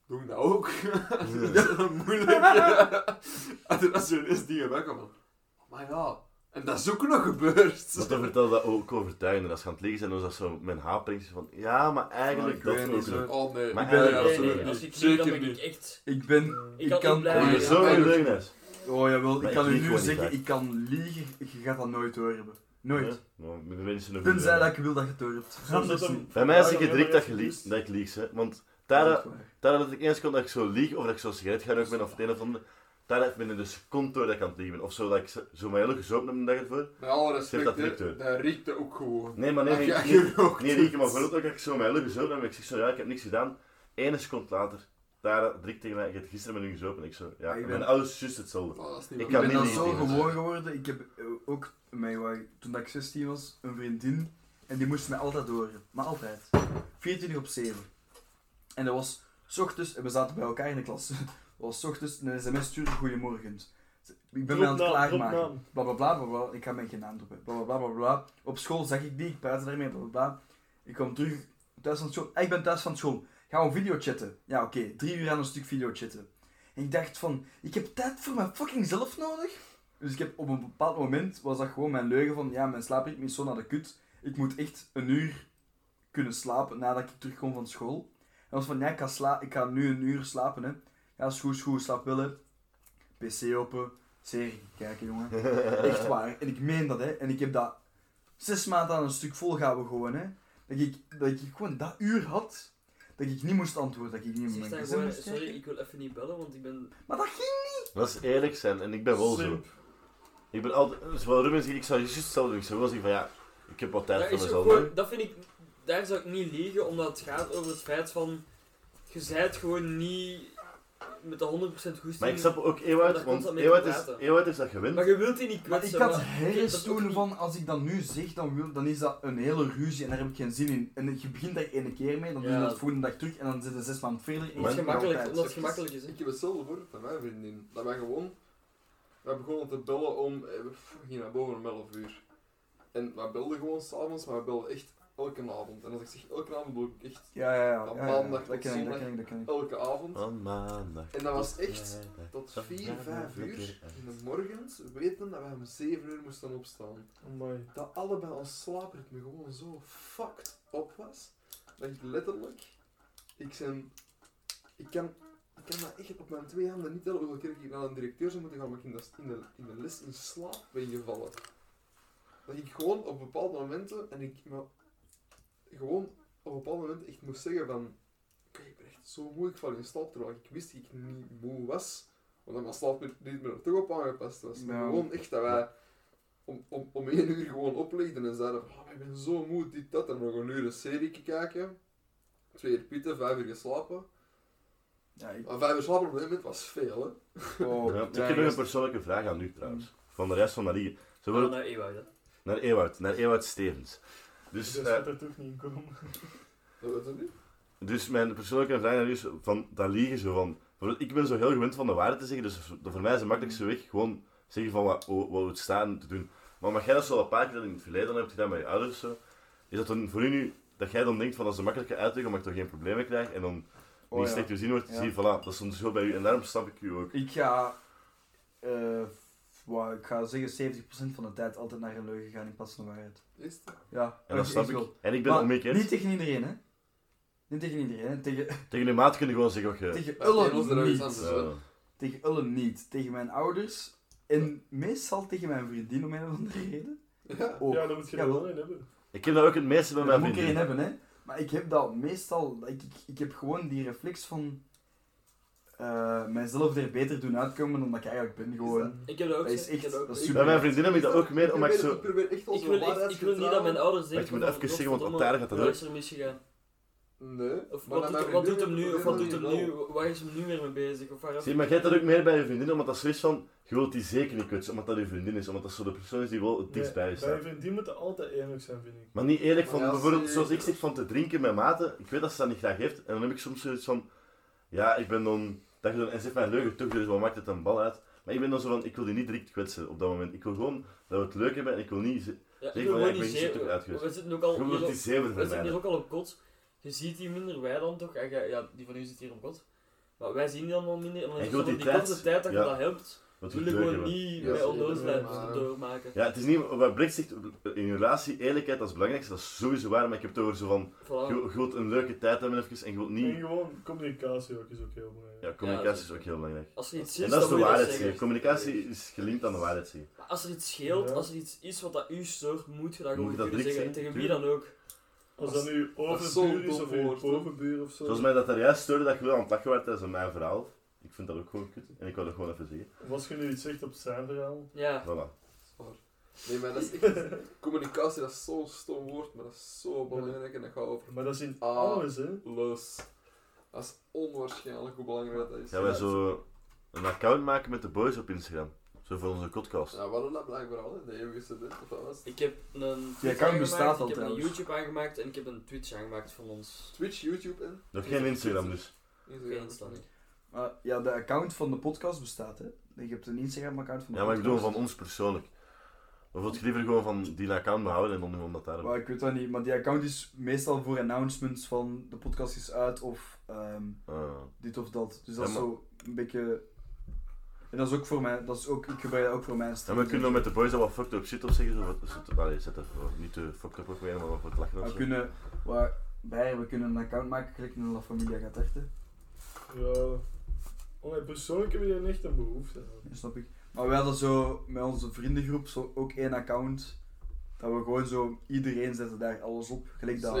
Speaker 4: doe ik dat ook. dat is moeilijk. En toen als er ineens dingen wegkomen, oh maar ja, en dat is ook nog gebeurd.
Speaker 5: Want dan vertelde dat ook overtuigend. En als je aan het liegen zijn, dan was dat zo mijn haapring van ja, maar eigenlijk
Speaker 3: ik
Speaker 5: dat
Speaker 3: weet
Speaker 5: ook
Speaker 3: niet,
Speaker 5: nog.
Speaker 3: zo.
Speaker 4: Oh nee,
Speaker 5: Maar
Speaker 3: Ik ben-
Speaker 4: nee,
Speaker 3: nee,
Speaker 6: Nee, als ik dan ben
Speaker 4: niet.
Speaker 6: ik echt...
Speaker 3: Ik ben...
Speaker 6: Ik
Speaker 3: Ik
Speaker 6: kan blijven.
Speaker 5: Oh, zo leugenaars.
Speaker 3: Oh jawel,
Speaker 5: Maar
Speaker 3: ik kan
Speaker 5: ik
Speaker 3: u nu zeggen, ik kan liegen, je gaat dat nooit horen. Nooit.
Speaker 5: Een
Speaker 3: Tenzij
Speaker 5: goede-
Speaker 3: dat ik wil dat je het niet.
Speaker 5: Bij mij is het direct
Speaker 2: ben
Speaker 5: dat,
Speaker 2: je
Speaker 5: liegt, dat ik lieg. Hè. Want daar, dat ik eens kon dat ik zo lieg, of dat ik zo sigaret ga ben, of het een of ander, daar heb ik binnen de seconde door dat ik aan het liegen ben. Of zo dat ik zo- mijn hele gezopen heb de dag ervoor.
Speaker 4: Met alle respect,
Speaker 5: dat
Speaker 4: dat riekt ook gewoon.
Speaker 5: Nee, maar nee, nee, nee,
Speaker 4: je
Speaker 5: nee, maar vooral dat ik zo mijn hele gezopen heb en ik zeg zo, ja, ik heb niks gedaan. Ene seconde later, daar direct tegen mij, ik heb gisteren met u gezopen. Ik zo, ja,
Speaker 3: ik
Speaker 5: en
Speaker 3: ben-
Speaker 5: mijn ouders juist hetzelfde.
Speaker 4: Oh,
Speaker 5: Ik
Speaker 3: ben dan zo gewoon geworden. Ik heb eh, ook, mij, toen dat ik 16 was, een vriendin. En die moest mij altijd horen. Maar altijd. 24 op 7. En dat was 's ochtends, en we zaten bij elkaar in de klas. Dat was 's ochtends een sms sturen, goeiemorgen. Ik ben mij aan het klaarmaken. Bla bla bla bla bla. Ik ga mijn geen naam droppen. Bla bla bla bla bla. Op school zag ik die, ik praatte daarmee, bla bla bla. Ik kom terug thuis van school. Ah, ik ben thuis van school. Gaan we video chatten? Ja, oké. Drie uur aan een stuk video chatten. En ik dacht van, ik heb tijd voor mijn fucking zelf nodig. Dus ik heb op een bepaald moment, was dat gewoon mijn leugen van, ja, mijn slaapritme is zo naar de kut. Ik moet echt een uur kunnen slapen nadat ik terugkom van school. En was van, ja, ik ga, sla ik ga nu een uur slapen, hè. Ja, is goed, is goed, slaap hè. PC open, serie kijken, jongen. Echt waar. En ik meen dat, hè. En ik heb dat zes maanden aan een stuk volgehouden gewoon, hè. Dat ik, dat ik gewoon dat uur had, dat ik niet moest antwoorden, dat ik niet meer
Speaker 6: dan
Speaker 3: mijn
Speaker 6: gewoon,
Speaker 3: moest
Speaker 6: sorry,
Speaker 3: kijken.
Speaker 6: ik wil even niet bellen, want ik ben...
Speaker 3: Maar dat ging
Speaker 5: Dat is eerlijk zijn en ik ben wel zo. Ik ben altijd, zoals Ruben zegt, ik zou juist hetzelfde doen. Ik zou wel zeggen van ja, ik heb wat tijd voor mezelf.
Speaker 6: gewoon, dat vind ik, daar zou ik niet liegen, omdat het gaat over het feit van, je zijt gewoon niet met de 100% goesting.
Speaker 5: Maar ik snap ook Ewout, want
Speaker 6: dat
Speaker 5: Ewout is. Ewout is dat gewend.
Speaker 6: Maar je wilt die niet
Speaker 3: Maar
Speaker 6: kwetsen.
Speaker 3: ik had
Speaker 6: maar- dat is ook
Speaker 3: toen van, als ik dat nu zeg, dan, wil, dan is dat een hele ruzie en daar heb ik geen zin in. En je begint daar ene keer mee, dan doe je dat de volgende dag terug en dan zit je zes maanden verder. en
Speaker 6: het
Speaker 3: doet
Speaker 6: gemakkelijk, omdat het gemakkelijk is.
Speaker 4: Ik heb hetzelfde voor met mijn vriendin. Dat wij gewoon... Wij begonnen te bellen om... eh, We gingen naar boven om 11 uur. En wij belden gewoon s'avonds, maar we belden echt elke avond. En als ik zeg elke avond, bedoel ik echt
Speaker 3: Ja, ja, ja.
Speaker 4: Van
Speaker 3: ja, ja,
Speaker 4: maandag
Speaker 3: dat
Speaker 4: tot
Speaker 3: ken ik, dat
Speaker 4: zondag.
Speaker 3: ken ik, dat ken ik.
Speaker 4: elke avond.
Speaker 5: Van maandag.
Speaker 4: En dat was echt
Speaker 5: vrijdag,
Speaker 4: tot
Speaker 5: tot
Speaker 4: 4, 5
Speaker 5: vrijdag
Speaker 4: uur in de morgens weten dat wij om 7 uur moesten opstaan.
Speaker 2: Amai.
Speaker 4: Dat allebei ons slaapritme gewoon zo fucked op was. Dat ik letterlijk... Ik zijn... Ik kan... Ik kan dat echt op mijn twee handen niet tellen hoeveel keer ik naar een directeur zou moeten gaan, maar ik in de, in de, in de les in slaap ben gevallen. Dat ik gewoon op bepaalde momenten, en ik me gewoon op bepaalde momenten echt moest zeggen van ik ben echt zo moe, ik val in slaap, terwijl ik wist dat ik niet moe was, omdat mijn slaapritme er toch op aangepast was. Maar gewoon echt dat wij om, om, om één uur gewoon oplegden en zeiden van, oh, ik ben zo moe, dit, dat, en nog een uur een serie kijken. Twee uur pitten, vijf uur geslapen.
Speaker 3: Ja, ik...
Speaker 4: Maar vijf uur slapen op dat moment was veel, hè.
Speaker 3: Oh,
Speaker 5: Ja, ik heb nog een persoonlijke vraag aan u trouwens. Van de rest van Marie. Wordt
Speaker 6: naar Ewout, hè.
Speaker 5: naar Ewout, naar Ewout Stevens. Dus,
Speaker 2: Dus
Speaker 5: eh,
Speaker 2: gaat er toch niet in komen.
Speaker 4: Dat weet je niet.
Speaker 5: dus mijn persoonlijke vraag aan u is van dat liegen zo van. Ik ben zo heel gewend van de waarheid te zeggen, dus voor mij is de makkelijkste weg gewoon zeggen van wat, wat wat het staan te doen. Maar omdat jij dat zo al een paar keer in het verleden hebt gedaan met je ouders of zo, is dat dan voor u nu dat jij dan denkt van dat is de makkelijke uitweg omdat ik toch geen problemen krijg en dan
Speaker 3: Oh,
Speaker 5: niet
Speaker 3: ja.
Speaker 5: slecht gezien wordt,
Speaker 3: Ja.
Speaker 5: zie je, voilà, dat is een verschil bij u en daarom snap ik u ook.
Speaker 3: Ik ga, eh, wauw, ik ga zeggen 70% van de tijd altijd naar een leugen gaan in plaats van de waarheid.
Speaker 4: Is het?
Speaker 3: Ja,
Speaker 5: En dat snap ik.
Speaker 3: wel.
Speaker 5: En ik ben
Speaker 3: Maar
Speaker 5: omgekeerd.
Speaker 3: Niet tegen iedereen, hè. Niet tegen iedereen, hè. Tegen,
Speaker 5: Tegen de maat kun je gewoon zeggen wat je...
Speaker 3: tegen
Speaker 4: Ja,
Speaker 3: Ullen niet.
Speaker 5: Ja.
Speaker 3: Tegen Ullen niet. Tegen mijn ouders. En meestal tegen mijn vriendin om een of andere reden.
Speaker 4: Ja.
Speaker 3: Ook.
Speaker 2: Ja, daar moet je er wel in hebben.
Speaker 5: Ik heb dat ook het meeste bij
Speaker 3: Dat
Speaker 5: mijn
Speaker 3: moet ik erin
Speaker 5: vrienden.
Speaker 3: hebben, hè. Maar ik heb dat meestal... Ik, ik, ik heb gewoon die reflex van... eh, mijzelf er beter doen uitkomen dan dat ik eigenlijk ben. Gewoon...
Speaker 6: Ik heb dat ook
Speaker 3: Dat is.
Speaker 6: Ik
Speaker 3: echt-
Speaker 6: dat
Speaker 3: dat is super.
Speaker 5: Bij mijn vriendinnen heb ik dat ook meer, omdat ik
Speaker 4: probeer-
Speaker 5: zo...
Speaker 4: Ik probeer echt
Speaker 6: Ik
Speaker 4: onze
Speaker 6: wil, echt,
Speaker 4: waarheid
Speaker 6: ik wil niet dat mijn ouders
Speaker 5: Wacht,
Speaker 6: denken
Speaker 5: je moet even zeggen, want
Speaker 6: godverdomme,
Speaker 5: Otaar gaat dat ook.
Speaker 6: is er misgegaan?
Speaker 4: Nee.
Speaker 6: Of
Speaker 4: maar
Speaker 6: wat doet, wat doet hem nu, of wat doet hem
Speaker 4: ik
Speaker 6: nu, waar is hem nu weer mee bezig? Of waar
Speaker 5: Zie, maar jij hebt dat ook meer bij je vriendin, omdat dat zoiets van... Je wilt die zeker niet kwetsen, omdat dat je vriendin is. Omdat dat zo de persoon is die wel het dichtst bij je
Speaker 2: Bij je
Speaker 5: staat.
Speaker 2: vriendin moeten altijd eerlijk zijn, vind ik.
Speaker 5: Maar niet eerlijk van,
Speaker 4: Ja,
Speaker 5: bijvoorbeeld, zoals ik zeg, van te drinken met maten. Ik weet dat ze dat niet graag heeft. En dan heb ik soms zoiets van... Ja, ik ben dan... Dat je dan, en zegt mijn leugen toch, dus wat maakt het een bal uit? Maar ik ben dan zo van, ik wil die niet direct kwetsen op dat moment. Ik wil gewoon dat we het leuk hebben en ik wil niet... ze-
Speaker 6: Ja, ik
Speaker 5: Zeg
Speaker 6: wil
Speaker 5: van, ja, ik
Speaker 6: niet
Speaker 5: ben
Speaker 6: zeer...
Speaker 5: toch.
Speaker 6: We zitten ook al hier
Speaker 5: die
Speaker 6: we zitten hier ook al op kot. Je ziet die minder, wij dan toch. En ja, die van u zit hier op kot. Maar wij zien die dan wel minder. En dan is het
Speaker 5: die
Speaker 6: korte
Speaker 5: tijd-
Speaker 6: dat je dat helpt.
Speaker 5: Wat we
Speaker 6: Wil
Speaker 5: het
Speaker 6: je
Speaker 5: leuk
Speaker 6: gewoon niet
Speaker 4: Ja,
Speaker 6: bij onnozelheid doormaken.
Speaker 5: Ja, het is niet... Wat Brick zegt, in je relatie, eerlijkheid, dat is het belangrijkste. Dat is sowieso waar, maar ik heb het over zo van... Je, wilt een leuke tijd hebben even en je wilt
Speaker 2: En
Speaker 5: niet...
Speaker 2: gewoon communicatie ook is ook heel belangrijk.
Speaker 5: Ja, communicatie
Speaker 6: Ja,
Speaker 5: is ook heel belangrijk.
Speaker 6: Als er iets
Speaker 5: En dat is de waarheid. Communicatie is gelinkt aan de waarheid.
Speaker 6: Maar als er iets scheelt,
Speaker 2: Ja.
Speaker 6: als er iets is wat dat u stoort, moet je dat gewoon kunnen zeggen. Tegen wie dan ook.
Speaker 2: Als dat nu overbuur is of bovenbuur of zo.
Speaker 5: Zoals mij dat er juist stoorde dat je wel aan het lachen werd tijdens mijn verhaal. Ik vind dat ook gewoon kut. En ik wou dat gewoon even zeggen.
Speaker 2: Als je nu iets zegt op zijn verhaal.
Speaker 6: Ja.
Speaker 5: Voilà.
Speaker 4: Nee, maar dat is echt... communicatie, dat is zo'n stom woord, maar dat is zo belangrijk en dat gaat over
Speaker 2: Maar dat is in alles, hè.
Speaker 4: lus. Dat is onwaarschijnlijk hoe belangrijk dat is.
Speaker 5: Gaan wij zo een account maken met de boys op Instagram? Zo voor onze podcast.
Speaker 4: Ja, we hadden dat blijkbaar al, hè. De eeuwige student, of wat was?
Speaker 6: Ik heb een
Speaker 3: account bestaat al
Speaker 6: ik heb een
Speaker 3: trouwens.
Speaker 6: YouTube aangemaakt en ik heb een Twitch aangemaakt van ons.
Speaker 4: Twitch, YouTube en...
Speaker 5: Nog geen Instagram dus.
Speaker 6: Geen Insta, nee.
Speaker 3: Maar ja, de account van de podcast bestaat, hè. Je hebt een Instagram-account van de
Speaker 5: Ja, maar ik bedoel
Speaker 3: podcast.
Speaker 5: van ons persoonlijk. Of wil je liever gewoon van die account behouden en dan gewoon dat daar...
Speaker 3: Maar ik weet dat niet, maar die account is meestal voor announcements van de podcast is uit of ehm,
Speaker 5: Ah.
Speaker 3: dit of dat. Dus dat is
Speaker 5: maar-
Speaker 3: zo een beetje... En dat is ook voor mij, dat is ook, ik gebruik dat ook voor mijn
Speaker 5: En
Speaker 3: stream.
Speaker 5: we kunnen dan met de boys al wat fucked up shit op zeggen. Zo, wat, zet, allee, zet even, niet te fucked up weer, maar wat voor het lachen of
Speaker 3: We
Speaker 5: zo.
Speaker 3: kunnen, waar, bij, we kunnen een account maken, gelijk naar La Familia gaat echten.
Speaker 2: Ja. Oh, nee, persoonlijk heb je echt een behoefte aan.
Speaker 3: Dat snap ik. Maar we hadden zo met onze vriendengroep zo ook één account. Dat we gewoon zo, iedereen zette daar alles op. Gelijk dat,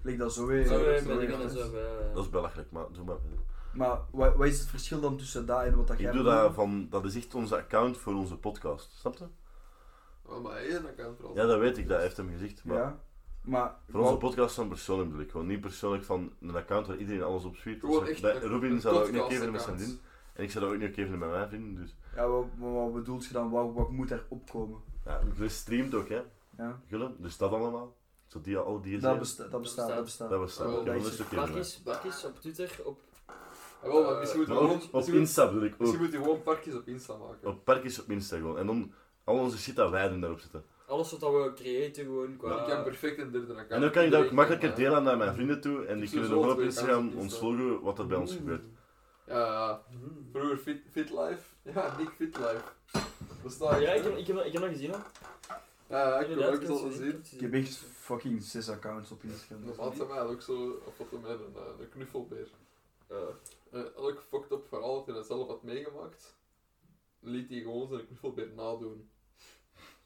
Speaker 3: gelijk dat zo weer.
Speaker 6: Zo bij
Speaker 4: zo weer,
Speaker 6: bij-
Speaker 5: Dat is belachelijk, maar doe maar.
Speaker 3: Maar wat, wat is het verschil dan tussen dat en wat dat
Speaker 5: Ik
Speaker 3: jij
Speaker 5: doe
Speaker 3: bedoelt?
Speaker 5: dat van, dat is echt onze account voor onze podcast. Snap je?
Speaker 4: Oh, maar één account vooral.
Speaker 5: Ja, dat weet ik, dat heeft hem gezegd. Maar
Speaker 3: Ja. Maar,
Speaker 5: Voor onze podcast dan persoonlijk bedoel ik. Gewoon niet persoonlijk van een account waar iedereen alles op.
Speaker 4: Gewoon
Speaker 5: Dus
Speaker 4: echt
Speaker 5: bij
Speaker 4: een-
Speaker 5: Robin
Speaker 4: een
Speaker 5: zou dat ook niet vinden met zijn vriend. En ik zou dat ook niet oké vinden met mijn vrienden. Dus
Speaker 3: ja, wat, wat, wat bedoelt je dan? Wat, wat moet er opkomen?
Speaker 5: ja, Gulle streamt ook, hè.
Speaker 3: Ja?
Speaker 5: Gulle, dus dat allemaal. Zo die, al die
Speaker 3: Dat, besta dat bestaat, dat bestaat.
Speaker 5: Dat was dat.
Speaker 4: Oh,
Speaker 5: Oké,
Speaker 3: dat is
Speaker 5: oké. voor mij.
Speaker 6: Op Twitter, op...
Speaker 4: Ja, wel, maar misschien moet gewoon...
Speaker 5: ook op
Speaker 4: misschien moet-
Speaker 5: Insta bedoel ik
Speaker 4: Misschien
Speaker 5: ook.
Speaker 4: moet je gewoon parkjes op Insta maken.
Speaker 5: Op parkjes op Insta gewoon. En dan al onze shit dat wij doen daarop zetten.
Speaker 6: Alles wat dat we creëren gewoon qua...
Speaker 4: Ik kan perfect een derde account.
Speaker 5: En dan kan ik dat ook makkelijker
Speaker 4: eh,
Speaker 5: delen naar mijn vrienden toe. En die kunnen
Speaker 4: zo
Speaker 5: gewoon op Instagram ons volgen wat er bij ons gebeurt.
Speaker 4: Ja, ja.
Speaker 2: Mm.
Speaker 4: Vroeger Fit, fit Life. Ja, Nick Fit Life. Dat staat
Speaker 6: Ja, ik heb, ik heb, ik heb dat gezien, hè.
Speaker 4: Ja, ik heb ook
Speaker 6: heb het
Speaker 4: gezien.
Speaker 3: Ik heb echt fucking zes accounts op Instagram.
Speaker 4: Dat had mij ook zo op foto met een, eh, een knuffelbeer.
Speaker 6: Eh,
Speaker 4: En elk fucked up verhaal dat hij zelf had meegemaakt, liet hij gewoon zijn knuffelbeer nadoen.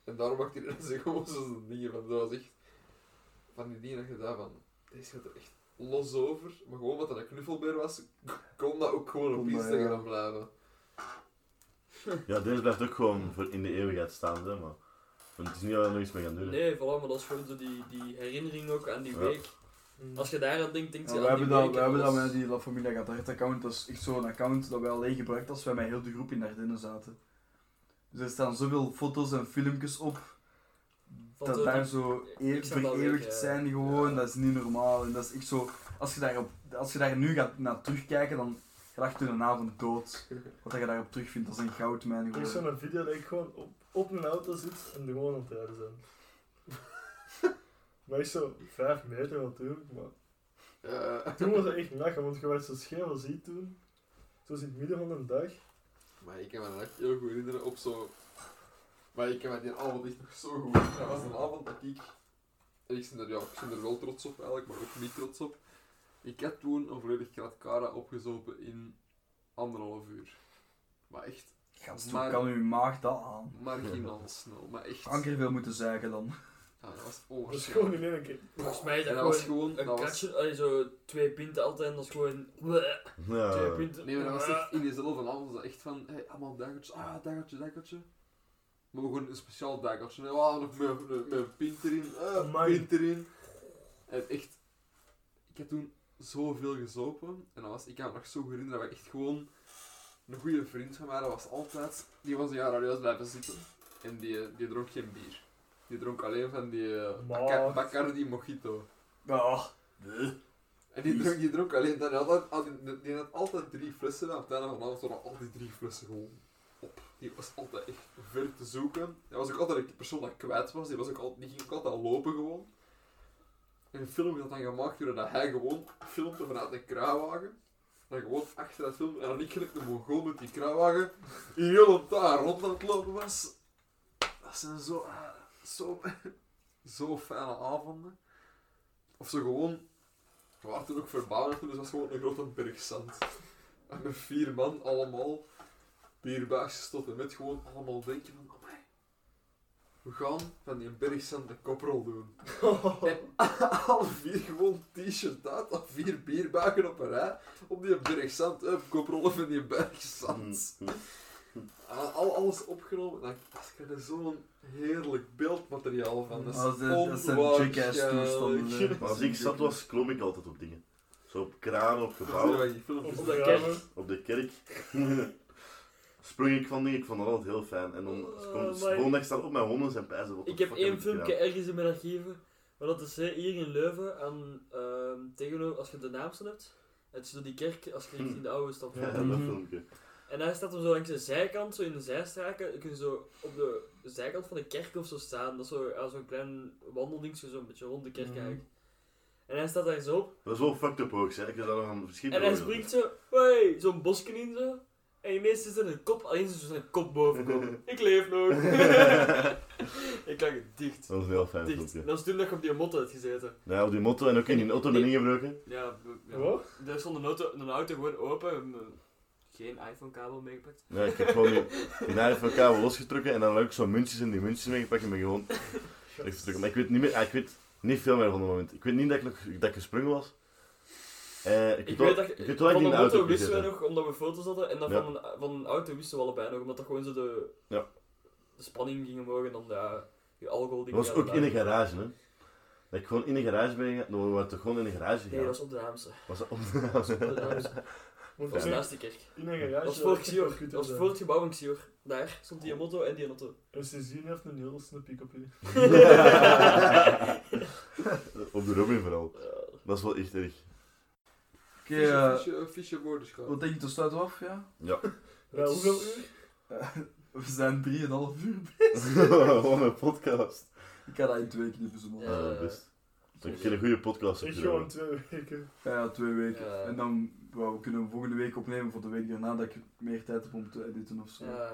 Speaker 4: En daarom maakte hij zich gewoon zo zijn dingen van. Dat was echt van die dingen dat je daar van, deze gaat er echt los over. Maar gewoon omdat hij een knuffelbeer was, kon dat ook gewoon op
Speaker 3: dat,
Speaker 4: Instagram
Speaker 3: ja.
Speaker 4: blijven.
Speaker 5: Ja, deze blijft ook gewoon voor in de eeuwigheid staan, hè, maar... Want het is niet dat we nog iets mee gaan doen. hè.
Speaker 6: nee, voilà, maar dat is gewoon zo die, die herinnering ook aan die
Speaker 5: Ja.
Speaker 6: week.
Speaker 2: Mm.
Speaker 6: Als je daar aan denkt, denk je
Speaker 3: Ja,
Speaker 6: aan
Speaker 3: we
Speaker 6: die
Speaker 3: hebben dat,
Speaker 6: week
Speaker 3: we
Speaker 6: en
Speaker 3: hebben dat met die La Familia Gatart account. Dat is echt zo'n account dat wij alleen gebruikt als wij met heel de groep in Ardennen zaten. Dus er staan zoveel foto's en filmpjes op. Dat daar zo e vereeuwigd zijn gewoon. Dat is niet normaal. En dat is echt zo... Als je daar, op, als je daar nu gaat naar terugkijken, dan gaat je een avond dood. Wat je daarop terugvindt, dat is een goudmijn
Speaker 2: Er is zo'n video dat ik gewoon op, op een auto zit en er gewoon aan het rijden zijn. maar is zo 5 meter natuurlijk, maar
Speaker 4: Ja.
Speaker 2: toen was het echt lachen, want je werd zo scheef als ik toen. Zo in het midden van de dag.
Speaker 4: Maar ik kan me dat echt heel goed herinneren op zo. Maar ik kan me die avond echt nog zo goed herinneren. Dat was een avond dat ik. En ik ben er, ja, ik ben er wel trots op eigenlijk, maar ook niet trots op. Ik had toen een volledig krat Cara opgezopen in anderhalf uur. Maar echt
Speaker 3: Gast,
Speaker 4: Maar-
Speaker 3: kan uw maag dat aan?
Speaker 4: marginaal snel. Maar echt.
Speaker 3: Kanker veel moeten zuigen dan.
Speaker 4: Ja, dat was
Speaker 2: Dat is gewoon in één keer.
Speaker 6: Volgens mij is
Speaker 4: En
Speaker 6: dat
Speaker 4: dat was
Speaker 6: gewoon een
Speaker 4: Dat was,
Speaker 6: kratje, allee, zo twee pinten altijd en dat is gewoon... Twee
Speaker 5: Ja.
Speaker 6: pinten.
Speaker 4: nee, maar dat was echt in diezelfde avond. was dat echt van. Hey, allemaal daggertjes. Ah, daggertje, daggertje. Maar we gewoon een speciaal daggertje. Nee, ah, nog met, met, met een pint erin. Ah,
Speaker 2: Amai.
Speaker 4: pint erin. En echt. Ik heb toen zoveel gezopen. En dat was, ik kan me nog zo goed herinneren dat we echt gewoon. Een goede vriend van mij, dat was altijd. Die was een jaar radio's blijven zitten. En die, die dronk geen bier. Die dronk alleen van die Baca- Bacardi Mojito.
Speaker 3: Ah,
Speaker 4: En die dronk, die dronk alleen dat. Die had, altijd, die- die had altijd drie flessen. En op het einde van de avond stonden al die drie flessen gewoon op. Die was altijd echt ver te zoeken. Hij was ook altijd een persoon dat kwijt was. Die, was ook al, die ging ook altijd lopen gewoon. En een film werd dan gemaakt doordat hij gewoon filmde vanuit een kruiwagen. Dan gewoon achter dat film. En dan ik gelijk de mongool met die kruiwagen. In heel een daar rond aan het lopen was. Dat zijn zo, zo, zo fijne avonden. Of zo gewoon we waren toen ook verbouwd, dus dat was gewoon een grote berg zand. En met vier man allemaal bierbaasjes tot en met gewoon allemaal denken van, amai, we gaan van die berg zand een koprol doen. En alle vier gewoon t-shirt uit, al vier bierbagen op een rij, op die berg zand, up, koprollen van die berg zand. En al, alles opgenomen, dan krijg je zo'n heerlijk beeldmateriaal van. Dat is
Speaker 3: dat is- dat zijn jackass toestanden.
Speaker 5: als ik zat was, klom ik altijd op dingen. Zo op kranen, op gebouwen.
Speaker 2: Op
Speaker 6: de kerk.
Speaker 2: kerk.
Speaker 5: op de kerk. Sprong ik van dingen, ik vond dat altijd heel fijn. En dan
Speaker 6: Oh,
Speaker 5: volgende dag staan op mijn honden zijn pijzen.
Speaker 6: Ik heb één
Speaker 5: ik
Speaker 6: filmpje ergens in mijn archieven. Maar dat is hè, hier in Leuven, aan, ehm, tegenover, als je de naamste hebt. Het is door die kerk, als je richting de oude stad
Speaker 5: Ja, dat
Speaker 2: Mhm.
Speaker 5: filmpje.
Speaker 6: En hij staat hem zo langs de zijkant, zo in de zijstraken. kun je zo op de zijkant van de kerk of zo staan. Dat is zo, zo'n klein wandeldingetje, zo'n beetje rond de kerk
Speaker 2: Mhm.
Speaker 6: eigenlijk. En hij staat daar zo op.
Speaker 5: Dat is wel fucked up ook, zeg. Ik heb daar nog een
Speaker 6: En
Speaker 5: verschil
Speaker 6: hij springt zo, hey, zo'n bosje in zo. En ineens is er een kop, alleen zo zijn kop boven komen. Ik leef nog. ik lag dicht.
Speaker 5: Dat was heel fijn
Speaker 6: Dicht. Dat is toen dat ik op die motto had gezeten.
Speaker 5: Ja, op die motto en ook in die auto ben ingebroken.
Speaker 6: Ja, ja.
Speaker 2: Wat?
Speaker 6: Er stond een auto, een auto gewoon open. en, Geen iPhone-kabel meegepakt.
Speaker 5: Ja, ik heb gewoon die, die naad van kabel losgetrokken en dan ook zo'n muntjes in die muntjes meegepakt en ben gewoon weggetrokken. Maar ik weet niet meer, ah, ik weet niet veel meer van het moment. Ik weet niet dat ik, nog, dat ik gesprongen was. Eh, ik,
Speaker 6: Ik
Speaker 5: weet
Speaker 6: dat
Speaker 5: ik weet wel
Speaker 6: van
Speaker 5: ik
Speaker 6: de
Speaker 5: auto
Speaker 6: auto
Speaker 5: heb
Speaker 6: wisten we nog, omdat we foto's hadden. En dan
Speaker 5: Ja.
Speaker 6: van, een, van een auto wisten we allebei nog, omdat dat gewoon zo de,
Speaker 5: Ja.
Speaker 6: de spanning ging omhoog en dan de, die alcohol
Speaker 5: Dat was ook in een garage, hè. Dat ik gewoon in een garage ben gegaan. We waren toch gewoon in een garage
Speaker 6: Nee,
Speaker 5: gegaan?
Speaker 6: dat was op de Haamse.
Speaker 5: Was dat Op
Speaker 6: de Haamse.
Speaker 2: Want
Speaker 6: Dat was
Speaker 2: in-
Speaker 6: naast de kerk.
Speaker 2: in een garage...
Speaker 6: Dat was voor Xior. Dat was
Speaker 2: er
Speaker 6: voor het gebouw van Xior. Daar stond die motto en die auto.
Speaker 2: En sindsdien heeft een heel snel pick-up
Speaker 5: op de Robin vooral. Dat is wel echt erg.
Speaker 3: Oké, eh,
Speaker 4: Fische, fische woordenschap.
Speaker 3: wat denk je, te sluiten we af, ja?
Speaker 5: Ja.
Speaker 2: Hoeveel uur?
Speaker 3: We zijn 3,5 uur.
Speaker 5: Gewoon een podcast.
Speaker 3: Ik ga dat in twee knippen, zo man.
Speaker 6: Ja.
Speaker 5: Ja, best. Dat ik een goede podcast heb
Speaker 2: Ik gewoon twee weken.
Speaker 3: Ja, twee weken.
Speaker 6: Ja.
Speaker 3: En dan wou we kunnen we volgende week opnemen voor de week daarna dat ik meer tijd heb om te editen of zo.
Speaker 6: Ja.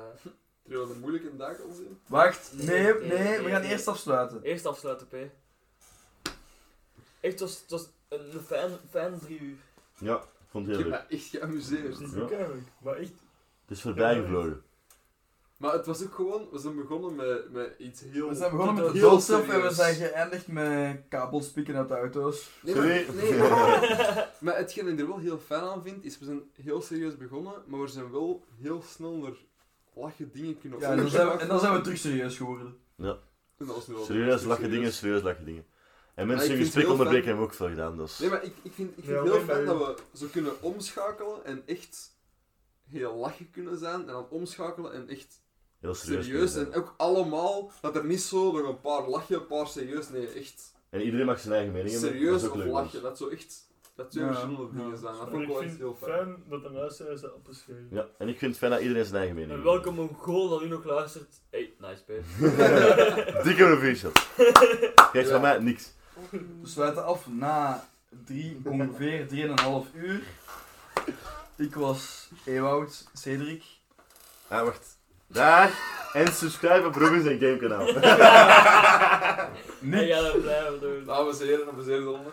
Speaker 4: Terwijl het een moeilijke dag al zijn.
Speaker 3: Wacht,
Speaker 6: Nee,
Speaker 3: nee, nee,
Speaker 6: nee,
Speaker 3: we gaan
Speaker 6: nee.
Speaker 3: eerst afsluiten.
Speaker 6: Eerst afsluiten, P. Echt, het was, het was een fijn, fijn drie uur.
Speaker 5: Ja, ik vond het
Speaker 4: Ik
Speaker 5: heel
Speaker 4: heb
Speaker 5: leuk.
Speaker 4: me echt geamuseerd.
Speaker 2: Ik
Speaker 5: Ja.
Speaker 2: Maar echt,
Speaker 5: Het is voorbij gevlogen.
Speaker 4: Maar het was ook gewoon, we zijn begonnen met, met iets heel...
Speaker 3: We zijn begonnen met de
Speaker 4: heel
Speaker 3: doodstraf en we zijn geëindigd met kabels pikken uit de auto's.
Speaker 4: Nee, maar, nee, maar hetgeen ik er wel heel fijn aan vind, is we zijn heel serieus begonnen, maar we zijn wel heel snel naar lachen dingen kunnen
Speaker 3: Ja, en dan zijn we, en dan zijn we terug serieus geworden.
Speaker 4: En dat was nu wel-
Speaker 5: Serieus lachen dingen, serieus lachen dingen. En mensen in
Speaker 4: vind
Speaker 5: gesprek onderbreken hebben we ook veel gedaan. Dat is...
Speaker 4: Nee, maar ik, ik vind, ik vind
Speaker 2: Ja,
Speaker 4: het heel fijn dat we zo kunnen omschakelen en echt heel lachen kunnen zijn, en dan omschakelen en echt
Speaker 5: heel serieus.
Speaker 4: En ook allemaal, dat er niet zo nog een paar lachen, een paar serieus, nee, echt.
Speaker 5: En iedereen mag zijn eigen mening hebben.
Speaker 4: serieus
Speaker 5: dat is
Speaker 4: of
Speaker 5: ook leuk.
Speaker 4: lachen. Dat zo echt, dat twee
Speaker 3: Ja,
Speaker 4: verschillende
Speaker 3: ja.
Speaker 4: dingen zijn. Dat vond ik wel echt
Speaker 2: vind
Speaker 4: heel
Speaker 2: het
Speaker 4: fijn.
Speaker 2: fijn dat de luisteraars dat appreciëren.
Speaker 5: Ja, en ik vind het fijn dat iedereen zijn eigen mening
Speaker 6: En welke Mongool dat u nog luistert. Hey, nice, P.
Speaker 5: Dikke proficiat. Krijgt van mij niks.
Speaker 3: We sluiten af na drie, ongeveer 3,5 uur. Ik was Ewout, Cedric.
Speaker 5: Ah, wacht. Daar. En subscribe op Robins en Game kanaal.
Speaker 6: En
Speaker 3: Nick,
Speaker 6: ga dat blijven doen.
Speaker 4: Dames en heren, op een zeer zondag.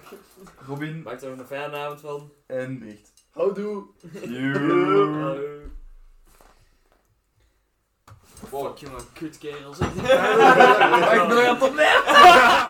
Speaker 3: Robin
Speaker 6: Maak er een fijne avond van.
Speaker 3: en Bricht.
Speaker 2: Houdoe!
Speaker 3: Joe.
Speaker 6: Fuck jongen, kutkerels.
Speaker 3: Maar ik ben nog aan het opnemen.